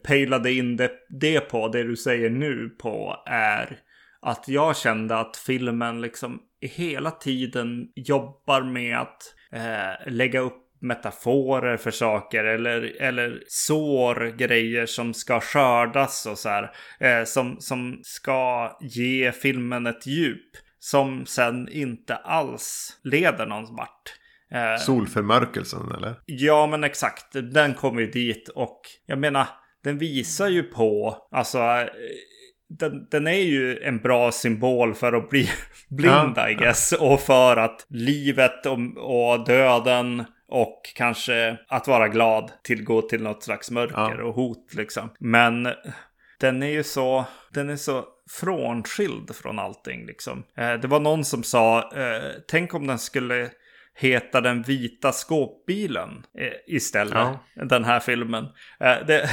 pejlade in det, det på, det du säger nu på, är att jag kände att filmen liksom hela tiden jobbar med att eh, lägga upp metaforer för saker eller, eller sår grejer som ska skördas och så här. Eh, som, som ska ge filmen ett djup som sen inte alls leder någon vart. Eh, Solförmörkelsen eller? Ja, men exakt. Den kommer ju dit och jag menar, den visar ju på, alltså, eh, den, den är ju en bra symbol för att bli blind, Ja. I guess. Och för att livet och, och döden och kanske att vara glad tillgår till något slags mörker Ja. och hot liksom. Men den är ju så, den är så frånskild från allting liksom. Eh, det var någon som sa, eh, tänk om den skulle heta Den vita skåpbilen eh, istället. Ja. Den här filmen. Eh, det,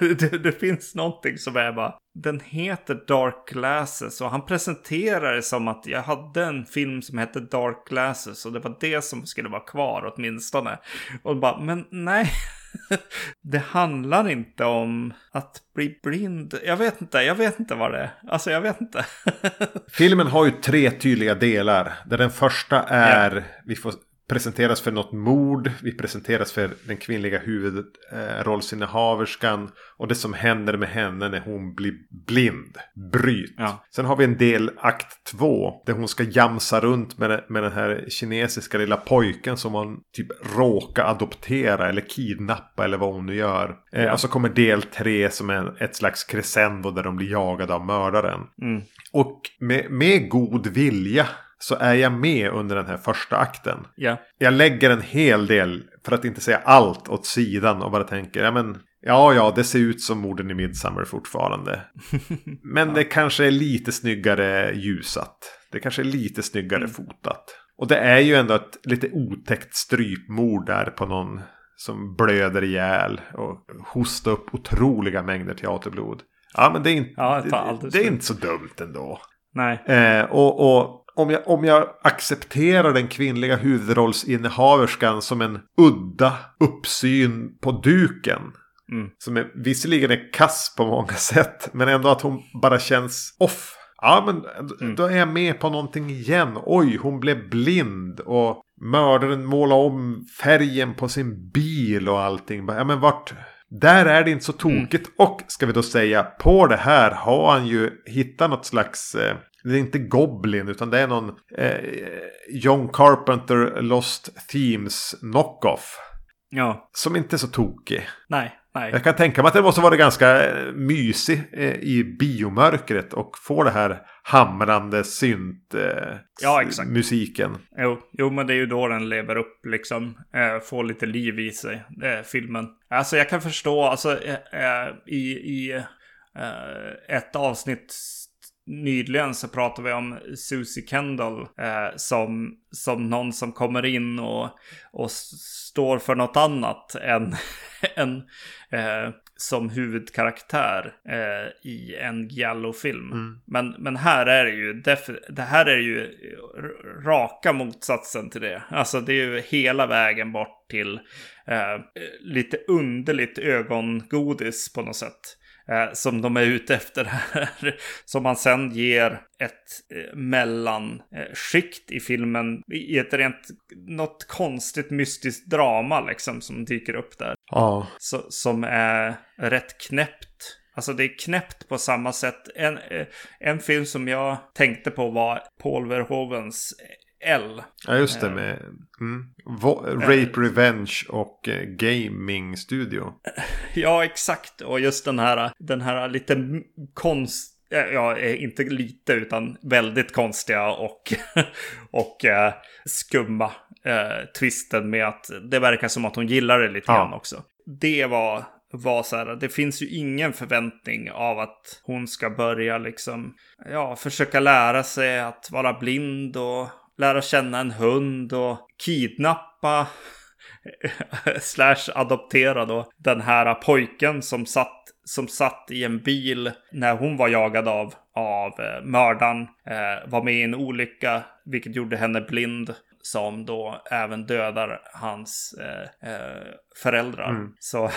det, det finns någonting som är bara, den heter Dark Glasses och han presenterar det som att jag hade en film som hette Dark Glasses och det var det som skulle vara kvar åtminstone. Och bara, men nej. det handlar inte om att bli blind. Jag vet inte, jag vet inte vad det är. Alltså jag vet inte. Filmen har ju tre tydliga delar. Där den första är, ja. vi får presenteras för något mord. Vi presenteras för den kvinnliga huvudrollsinnehaverskan. Eh, och det som händer med henne när hon blir blind. Bryt. Ja. Sen har vi en del akt två. Där hon ska jamsa runt med, med den här kinesiska lilla pojken som hon typ råkar adoptera eller kidnappa eller vad hon nu gör. Eh, ja. och så kommer del tre som är ett slags crescendo där de blir jagade av mördaren. Mm. Och med, med god vilja så är jag med under den här första akten. Yeah. Jag lägger en hel del, för att inte säga allt, åt sidan och bara tänker, ja men Ja, ja, det ser ut som morden i Midsummer fortfarande. Men ja. det kanske är lite snyggare ljusat. Det kanske är lite snyggare mm. fotat. Och det är ju ändå ett lite otäckt strypmord där på någon som blöder ihjäl och hostar upp otroliga mängder teaterblod. Ja, men det är inte, ja, det, det, är inte så dumt ändå. Nej. Eh, och, och om jag, om jag accepterar den kvinnliga huvudrollsinnehaverskan som en udda uppsyn på duken. Mm. Som är, visserligen är kass på många sätt. Men ändå att hon bara känns off. Ja men mm. då är jag med på någonting igen. Oj, hon blev blind. Och mördaren målade om färgen på sin bil och allting. Ja men vart... Där är det inte så tokigt. Mm. Och ska vi då säga på det här har han ju hittat något slags eh, det är inte Goblin utan det är någon eh, John Carpenter Lost Themes knockoff. Ja. Som inte är så tokig. Nej, nej. Jag kan tänka mig att det måste vara ganska eh, mysig eh, i biomörkret och få det här hamrande synt eh, ja, exakt. musiken. Jo, jo, men det är ju då den lever upp liksom. Eh, får lite liv i sig, eh, filmen. Alltså jag kan förstå, alltså eh, i, i ett avsnitt nyligen så pratade vi om Susie Kendall eh, som, som någon som kommer in och, och står för något annat än, än eh, som huvudkaraktär eh, i en Giallo-film. Mm. Men, men här är det ju det här är ju raka motsatsen till det. Alltså det är ju hela vägen bort till eh, lite underligt ögongodis på något sätt eh, som de är ute efter här. som man sen ger ett eh, mellanskikt i filmen i ett rent något konstigt mystiskt drama liksom som dyker upp där. Ja. Så, som är rätt knäppt. Alltså det är knäppt på samma sätt. En, eh, en film som jag tänkte på var Paul Verhovens L. Ja, just det. Eh, med mm, Rape Revenge och eh, Gaming Studio. Ja, exakt. Och just den här, den här lite konst... Ja, inte lite utan väldigt konstiga och, och eh, skumma eh, twisten med att det verkar som att hon gillar det lite ja. grann också. Det var var så här, det finns ju ingen förväntning av att hon ska börja liksom, ja, försöka lära sig att vara blind och lära känna en hund och kidnappa slash adoptera då den här pojken som satt, som satt i en bil när hon var jagad av, av eh, mördaren. Eh, var med i en olycka vilket gjorde henne blind som då även dödar hans eh, eh, föräldrar. Mm. Så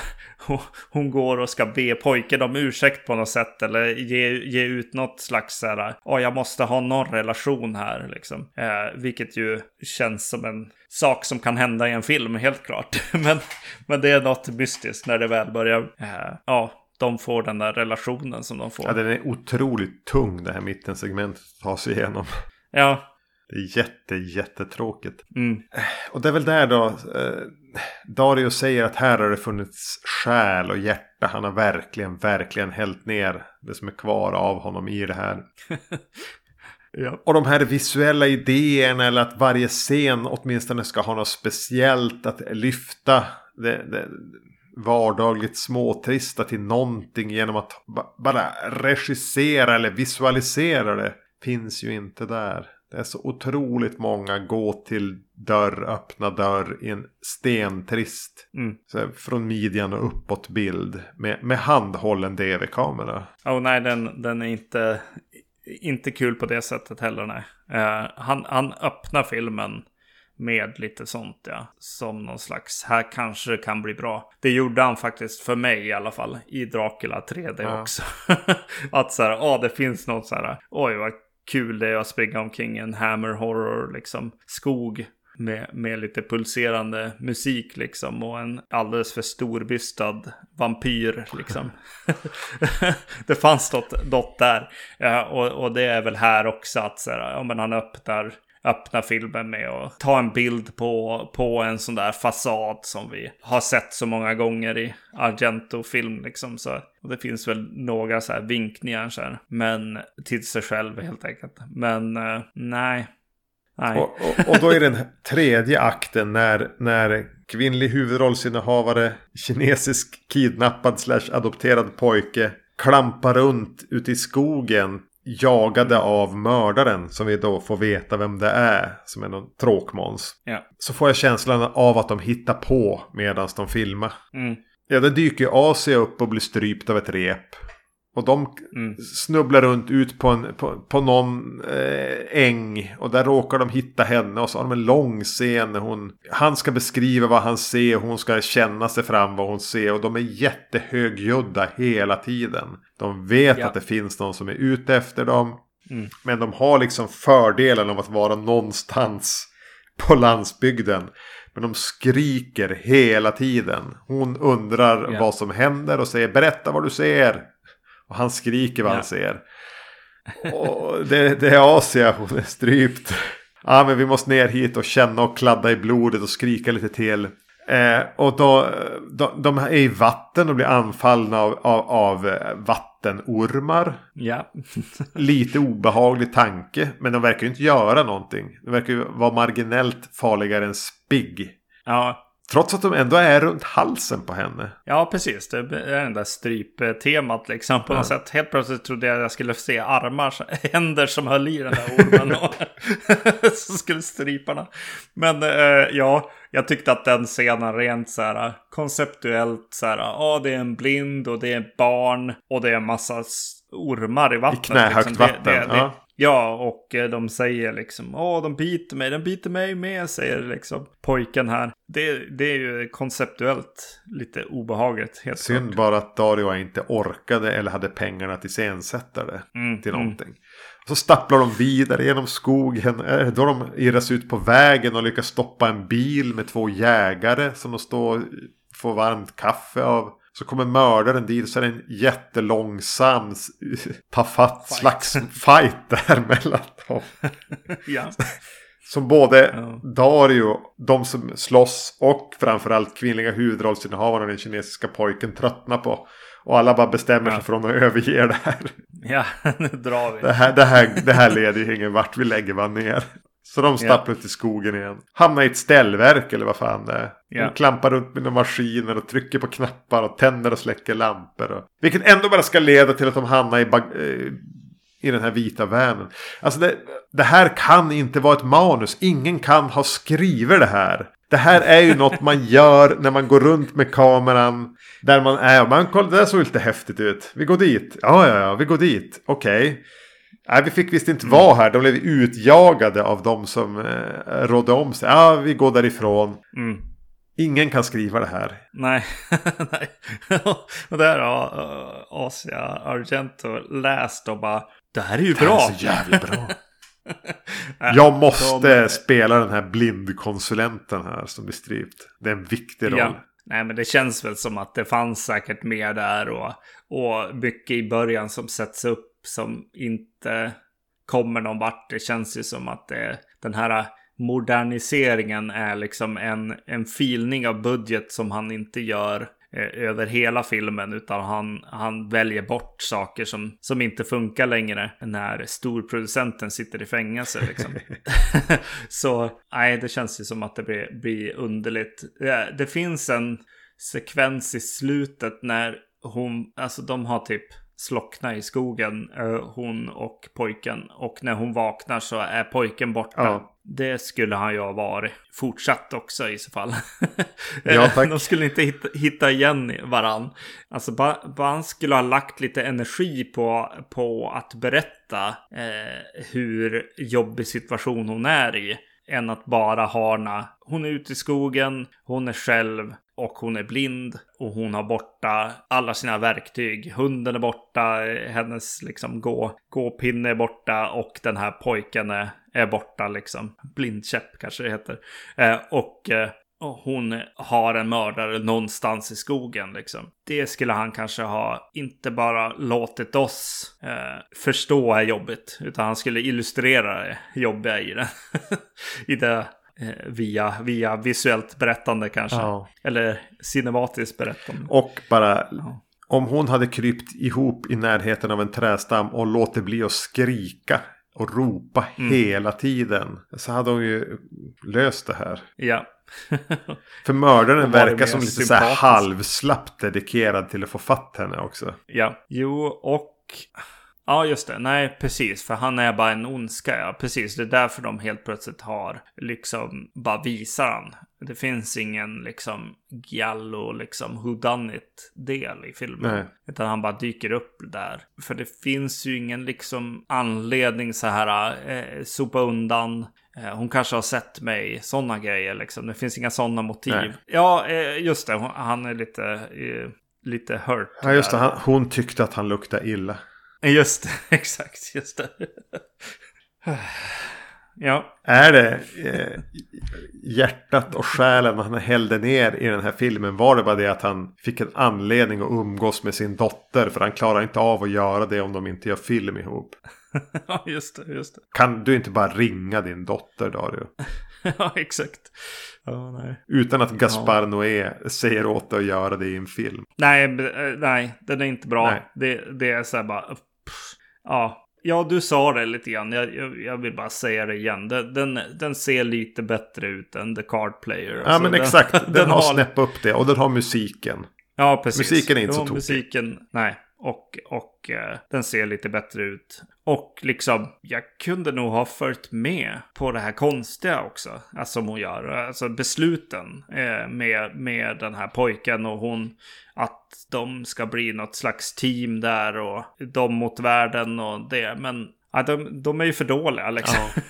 hon går och ska be pojken om ursäkt på något sätt eller ge, ge ut något slags så här, oh, jag måste ha någon relation här liksom. Eh, vilket ju känns som en sak som kan hända i en film, helt klart. men, men det är något mystiskt när det väl börjar, eh, ja, de får den där relationen som de får. Ja, den är otroligt tung det här mittensegmentet att ta sig igenom. Ja, det är jätte, jättetråkigt. Mm. Och det är väl där då. Eh, Dario säger att här har det funnits själ och hjärta. Han har verkligen, verkligen hällt ner det som är kvar av honom i det här. ja. Och de här visuella idéerna eller att varje scen åtminstone ska ha något speciellt att lyfta. Det, det, vardagligt småtrista till någonting genom att bara regissera eller visualisera det. Finns ju inte där. Det är så otroligt många gå till dörr, öppna dörr i en stentrist. Mm. Så från midjan och uppåt bild med, med handhållen DV-kamera. Oh nej, den, den är inte, inte kul på det sättet heller. Nej. Uh, han, han öppnar filmen med lite sånt ja. Som någon slags, här kanske det kan bli bra. Det gjorde han faktiskt för mig i alla fall. I Dracula 3D ja. också. att så här, ja det finns något så här, oj vad kul det är att springa omkring en hammer horror liksom skog med, med lite pulserande musik liksom och en alldeles för storbystad vampyr liksom. det fanns något, något där. Ja, och, och det är väl här också att så här, ja, men han öppnar öppna filmen med att ta en bild på, på en sån där fasad som vi har sett så många gånger i Argento-film. Liksom. Så, och det finns väl några så här vinkningar så här, men till sig själv helt enkelt. Men eh, nej. nej. Och, och, och, då är den tredje akten när, när kvinnlig huvudrollsinnehavare, kinesisk kidnappad slash adopterad pojke klampar runt ute i skogen jagade av mördaren som vi då får veta vem det är. Som är någon tråkmåns. Ja. Så får jag känslan av att de hittar på medan de filmar. Mm. Ja, det dyker ju Asia upp och blir strypt av ett rep. Och de mm. snubblar runt ut på, en, på, på någon eh, äng. Och där råkar de hitta henne. Och så har de en lång scen när hon... Han ska beskriva vad han ser. Hon ska känna sig fram vad hon ser. Och de är jättehögljudda hela tiden. De vet ja. att det finns någon som är ute efter dem. Mm. Men de har liksom fördelen av att vara någonstans på landsbygden. Men de skriker hela tiden. Hon undrar ja. vad som händer och säger berätta vad du ser. Och han skriker vad ja. han ser. Och det, det är Asia, hon är strypt. Ja men vi måste ner hit och känna och kladda i blodet och skrika lite till. Eh, och då, de, de är i vatten och blir anfallna av, av, av eh, vattenormar. Ja. lite obehaglig tanke. Men de verkar ju inte göra någonting. De verkar ju vara marginellt farligare än spigg. Ja, Trots att de ändå är runt halsen på henne. Ja, precis. Det är det där stryptemat liksom. På ja. något sätt. Helt plötsligt trodde jag att jag skulle se armar, händer som höll i den där ormen. Och så skulle stryparna. Men eh, ja, jag tyckte att den scenen rent så här konceptuellt så här. Ja, det är en blind och det är barn och det är en massa ormar i vattnet. I knähögt liksom. vatten. Det, det, ja. Ja, och eh, de säger liksom Åh, de biter mig, de biter mig med, säger liksom pojken här. Det, det är ju konceptuellt lite obehagligt. Helt Synd klart. bara att Dario inte orkade eller hade pengarna till iscensätta det mm, till mm. någonting. Mm. Så stapplar de vidare genom skogen. Då de irras ut på vägen och lyckas stoppa en bil med två jägare som de står och får varmt kaffe av. Så kommer mördaren dit så är det en jättelångsam tafatt slags fight där mellan dem. ja. Som både ja. Dario, de som slåss och framförallt kvinnliga huvudrollsinnehavarna den kinesiska pojken tröttnar på. Och alla bara bestämmer ja. sig för att överge det här. Ja, nu drar vi. Det här, det här, det här leder ju ingen vart, vi lägger bara ner. Så de stapplar ut i skogen igen. Hamnar i ett ställverk eller vad fan det är. Yeah. De klampar runt med några maskiner och trycker på knappar och tänder och släcker lampor. Och... Vilket ändå bara ska leda till att de hamnar i, eh, i den här vita vanen. Alltså det, det här kan inte vara ett manus. Ingen kan ha skrivit det här. Det här är ju något man gör när man går runt med kameran. Där man är. Man kollar, det där såg lite häftigt ut. Vi går dit. Ja, ja, ja, vi går dit. Okej. Okay. Nej, vi fick visst inte mm. vara här. De blev utjagade av de som eh, rådde om sig. Ja, vi går därifrån. Mm. Ingen kan skriva det här. Nej, nej. och där har uh, Asia Argento läst och bara. Det här är ju bra. Det är så jävla bra. Jag måste de... spela den här blindkonsulenten här som blir strypt. Det är en viktig roll. Ja. Nej, men det känns väl som att det fanns säkert mer där och, och mycket i början som sätts upp som inte kommer någon vart. Det känns ju som att det, den här moderniseringen är liksom en, en filning av budget som han inte gör eh, över hela filmen utan han, han väljer bort saker som, som inte funkar längre när storproducenten sitter i fängelse. Liksom. Så nej, det känns ju som att det blir, blir underligt. Det, det finns en sekvens i slutet när hon, alltså de har typ slockna i skogen, eh, hon och pojken. Och när hon vaknar så är pojken borta. Ja. Det skulle han ju ha varit fortsatt också i så fall. Ja, tack. De skulle inte hitta, hitta igen varann. Alltså Ban skulle ha lagt lite energi på, på att berätta eh, hur jobbig situation hon är i än att bara harna. Hon är ute i skogen, hon är själv och hon är blind och hon har borta alla sina verktyg. Hunden är borta, hennes liksom gå, gåpinne är borta och den här pojken är, är borta liksom. Blindkäpp kanske det heter. Eh, och eh, hon har en mördare någonstans i skogen. Liksom. Det skulle han kanske ha inte bara låtit oss eh, förstå är jobbigt. Utan han skulle illustrera det jobbiga i det. I det eh, via, via visuellt berättande kanske. Ja. Eller cinematiskt berättande. Och bara... Ja. Om hon hade krypt ihop i närheten av en trästam och låtit bli att skrika och ropa mm. hela tiden. Så hade hon ju löst det här. Ja. För mördaren verkar som lite så här halvslappt dedikerad till att få fatt henne också. Ja, jo och... Ja, just det. Nej, precis. För han är bara en ondska. Ja, precis. Det är därför de helt plötsligt har liksom bara visar han. Det finns ingen liksom giallo liksom whodunit del i filmen. Nej. Utan han bara dyker upp där. För det finns ju ingen liksom anledning så här eh, sopa undan. Eh, hon kanske har sett mig, sådana grejer liksom. Det finns inga sådana motiv. Nej. Ja, eh, just det. Han är lite, eh, lite hurt. Ja, just det. Han, hon tyckte att han luktade illa. Just det, exakt. Just det. Ja. Är det eh, hjärtat och själen han hällde ner i den här filmen? Var det bara det att han fick en anledning att umgås med sin dotter? För han klarar inte av att göra det om de inte gör film ihop. ja, just det, just det. Kan du inte bara ringa din dotter Dario? ja, exakt. Nej. Utan att Gaspar ja. Noé säger åt dig att göra det i en film. Nej, eh, nej, den är inte bra. Det, det är så här bara... Pff, ja, Ja, du sa det lite grann. Jag, jag, jag, vill bara säga det igen. Den, den, den, ser lite bättre ut än The Card Player. Ja, alltså, men den, exakt. Den, har snäppat upp det. Och den har musiken. Ja, precis. Musiken är inte så tokig. Musiken, nej. Och, och eh, den ser lite bättre ut. Och liksom, jag kunde nog ha följt med på det här konstiga också. Alltså som hon gör. Alltså besluten eh, med, med den här pojken och hon. Att de ska bli något slags team där och de mot världen och det. Men ja, de, de är ju för dåliga liksom. Ja.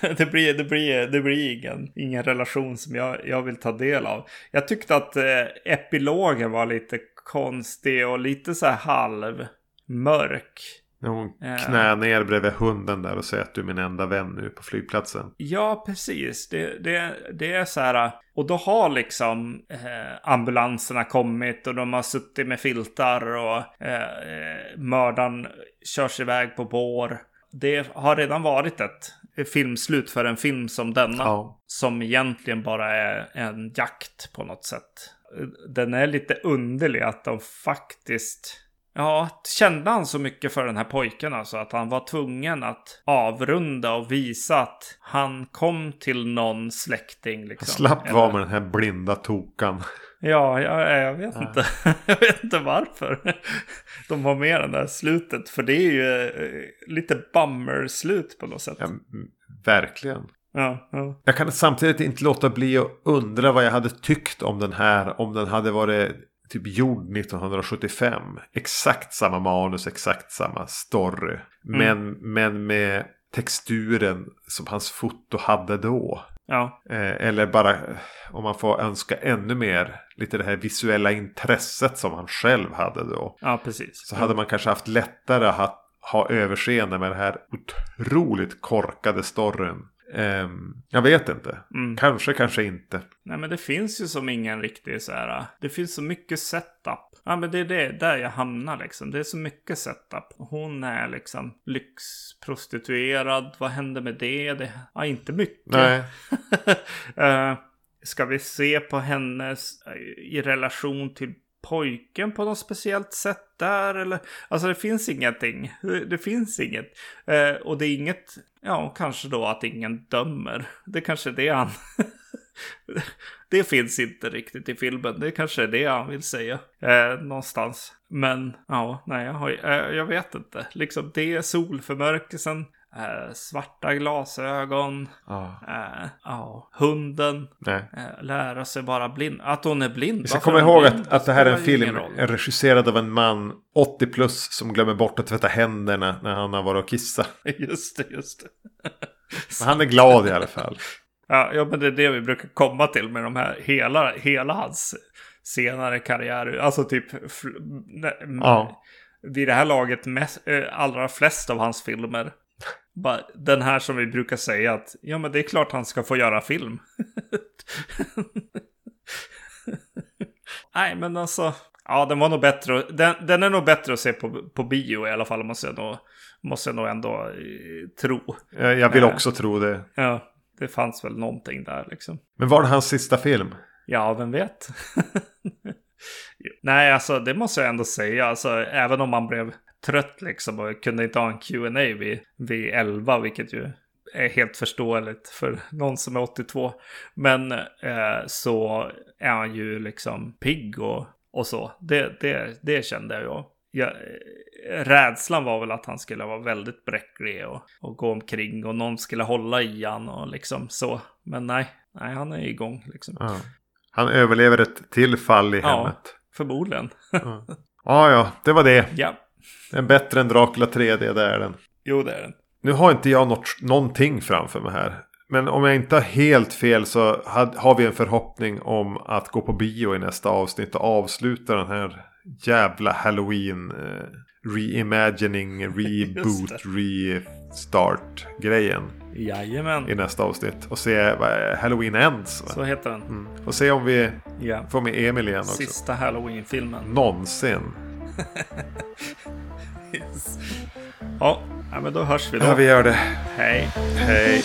det, blir, det, blir, det blir ingen, ingen relation som jag, jag vill ta del av. Jag tyckte att eh, epilogen var lite konstig och lite så här halv mörk. När hon knä ner bredvid hunden där och säger att du är min enda vän nu på flygplatsen. Ja, precis. Det, det, det är så här. Och då har liksom eh, ambulanserna kommit och de har suttit med filtar och eh, eh mördaren körs iväg på bår. Det har redan varit ett filmslut för en film som denna. Ja. Som egentligen bara är en jakt på något sätt den är lite underlig att de faktiskt... Ja, kände han så mycket för den här pojken alltså att han var tvungen att avrunda och visa att han kom till någon släkting. Liksom. Slapp vara med den här blinda tokan. Ja, jag, jag vet ja. inte. jag vet inte varför de har med den där slutet. För det är ju eh, lite bummer-slut på något sätt. Ja, verkligen. Ja, ja. Jag kan samtidigt inte låta bli att undra vad jag hade tyckt om den här. Om den hade varit typ gjord 1975. Exakt samma manus, exakt samma story. Mm. Men, men med texturen som hans foto hade då. Ja. Eh, eller bara om man får önska ännu mer. Lite det här visuella intresset som han själv hade då. Ja, precis. Så hade man kanske haft lättare att ha överseende med den här otroligt korkade storyn. Um, jag vet inte. Mm. Kanske, kanske inte. Nej, men det finns ju som ingen riktig så här. Det finns så mycket setup. Ja, men det är det där jag hamnar liksom. Det är så mycket setup. Hon är liksom lyxprostituerad. Vad händer med det? det ja, inte mycket. Nej. uh, ska vi se på hennes i relation till pojken på något speciellt sätt där? Eller? Alltså det finns ingenting. Det finns inget. Eh, och det är inget, ja kanske då att ingen dömer. Det kanske är det han... det finns inte riktigt i filmen. Det kanske är det han vill säga. Eh, någonstans. Men ja, nej, jag, har, eh, jag vet inte. Liksom det är solförmörkelsen. Eh, svarta glasögon. Ja. Eh, ja. Hunden. Eh, lära sig vara blind. Att hon är blind. Vi ska komma ihåg att, att det här är en film regisserad av en man 80 plus som glömmer bort att tvätta händerna när han har varit och kissat. Just det, just det. Men han är glad i alla fall. Ja, ja, men det är det vi brukar komma till med de här, hela, hela hans senare karriär. Alltså typ, ja. vid det här laget, mest, äh, allra flest av hans filmer. Den här som vi brukar säga att, ja men det är klart han ska få göra film. Nej, men alltså, ja den var nog bättre, den, den är nog bättre att se på, på bio i alla fall, måste jag nog, måste jag nog ändå eh, tro. Jag vill också eh, tro det. Ja det fanns väl någonting där liksom. Men var det hans sista film? Ja, vem vet? Nej, alltså det måste jag ändå säga. Alltså, även om man blev trött liksom och kunde inte ha en Q&A vid, vid 11, vilket ju är helt förståeligt för någon som är 82. Men eh, så är han ju liksom pigg och, och så. Det, det, det kände jag. Jag, rädslan var väl att han skulle vara väldigt bräcklig och, och gå omkring och någon skulle hålla i han och liksom så. Men nej, nej han är igång liksom. Ja. Han överlever ett till fall i ja, hemmet. Förmodligen. ja. ja, ja, det var det. Ja. Den är bättre än Dracula 3D, det är den. Jo, det är den. Nu har inte jag något, någonting framför mig här. Men om jag inte har helt fel så har vi en förhoppning om att gå på bio i nästa avsnitt och avsluta den här jävla halloween eh, reimagining, reboot, restart grejen. Jajamän. I nästa avsnitt. Och se vad Halloween Ends. Va? Så heter den. Mm. Och se om vi yeah. får med Emil igen också. Sista Halloween-filmen. Någonsin. yes. Ja, men då hörs vi då. Ja, vi gör det. Hej. Hej.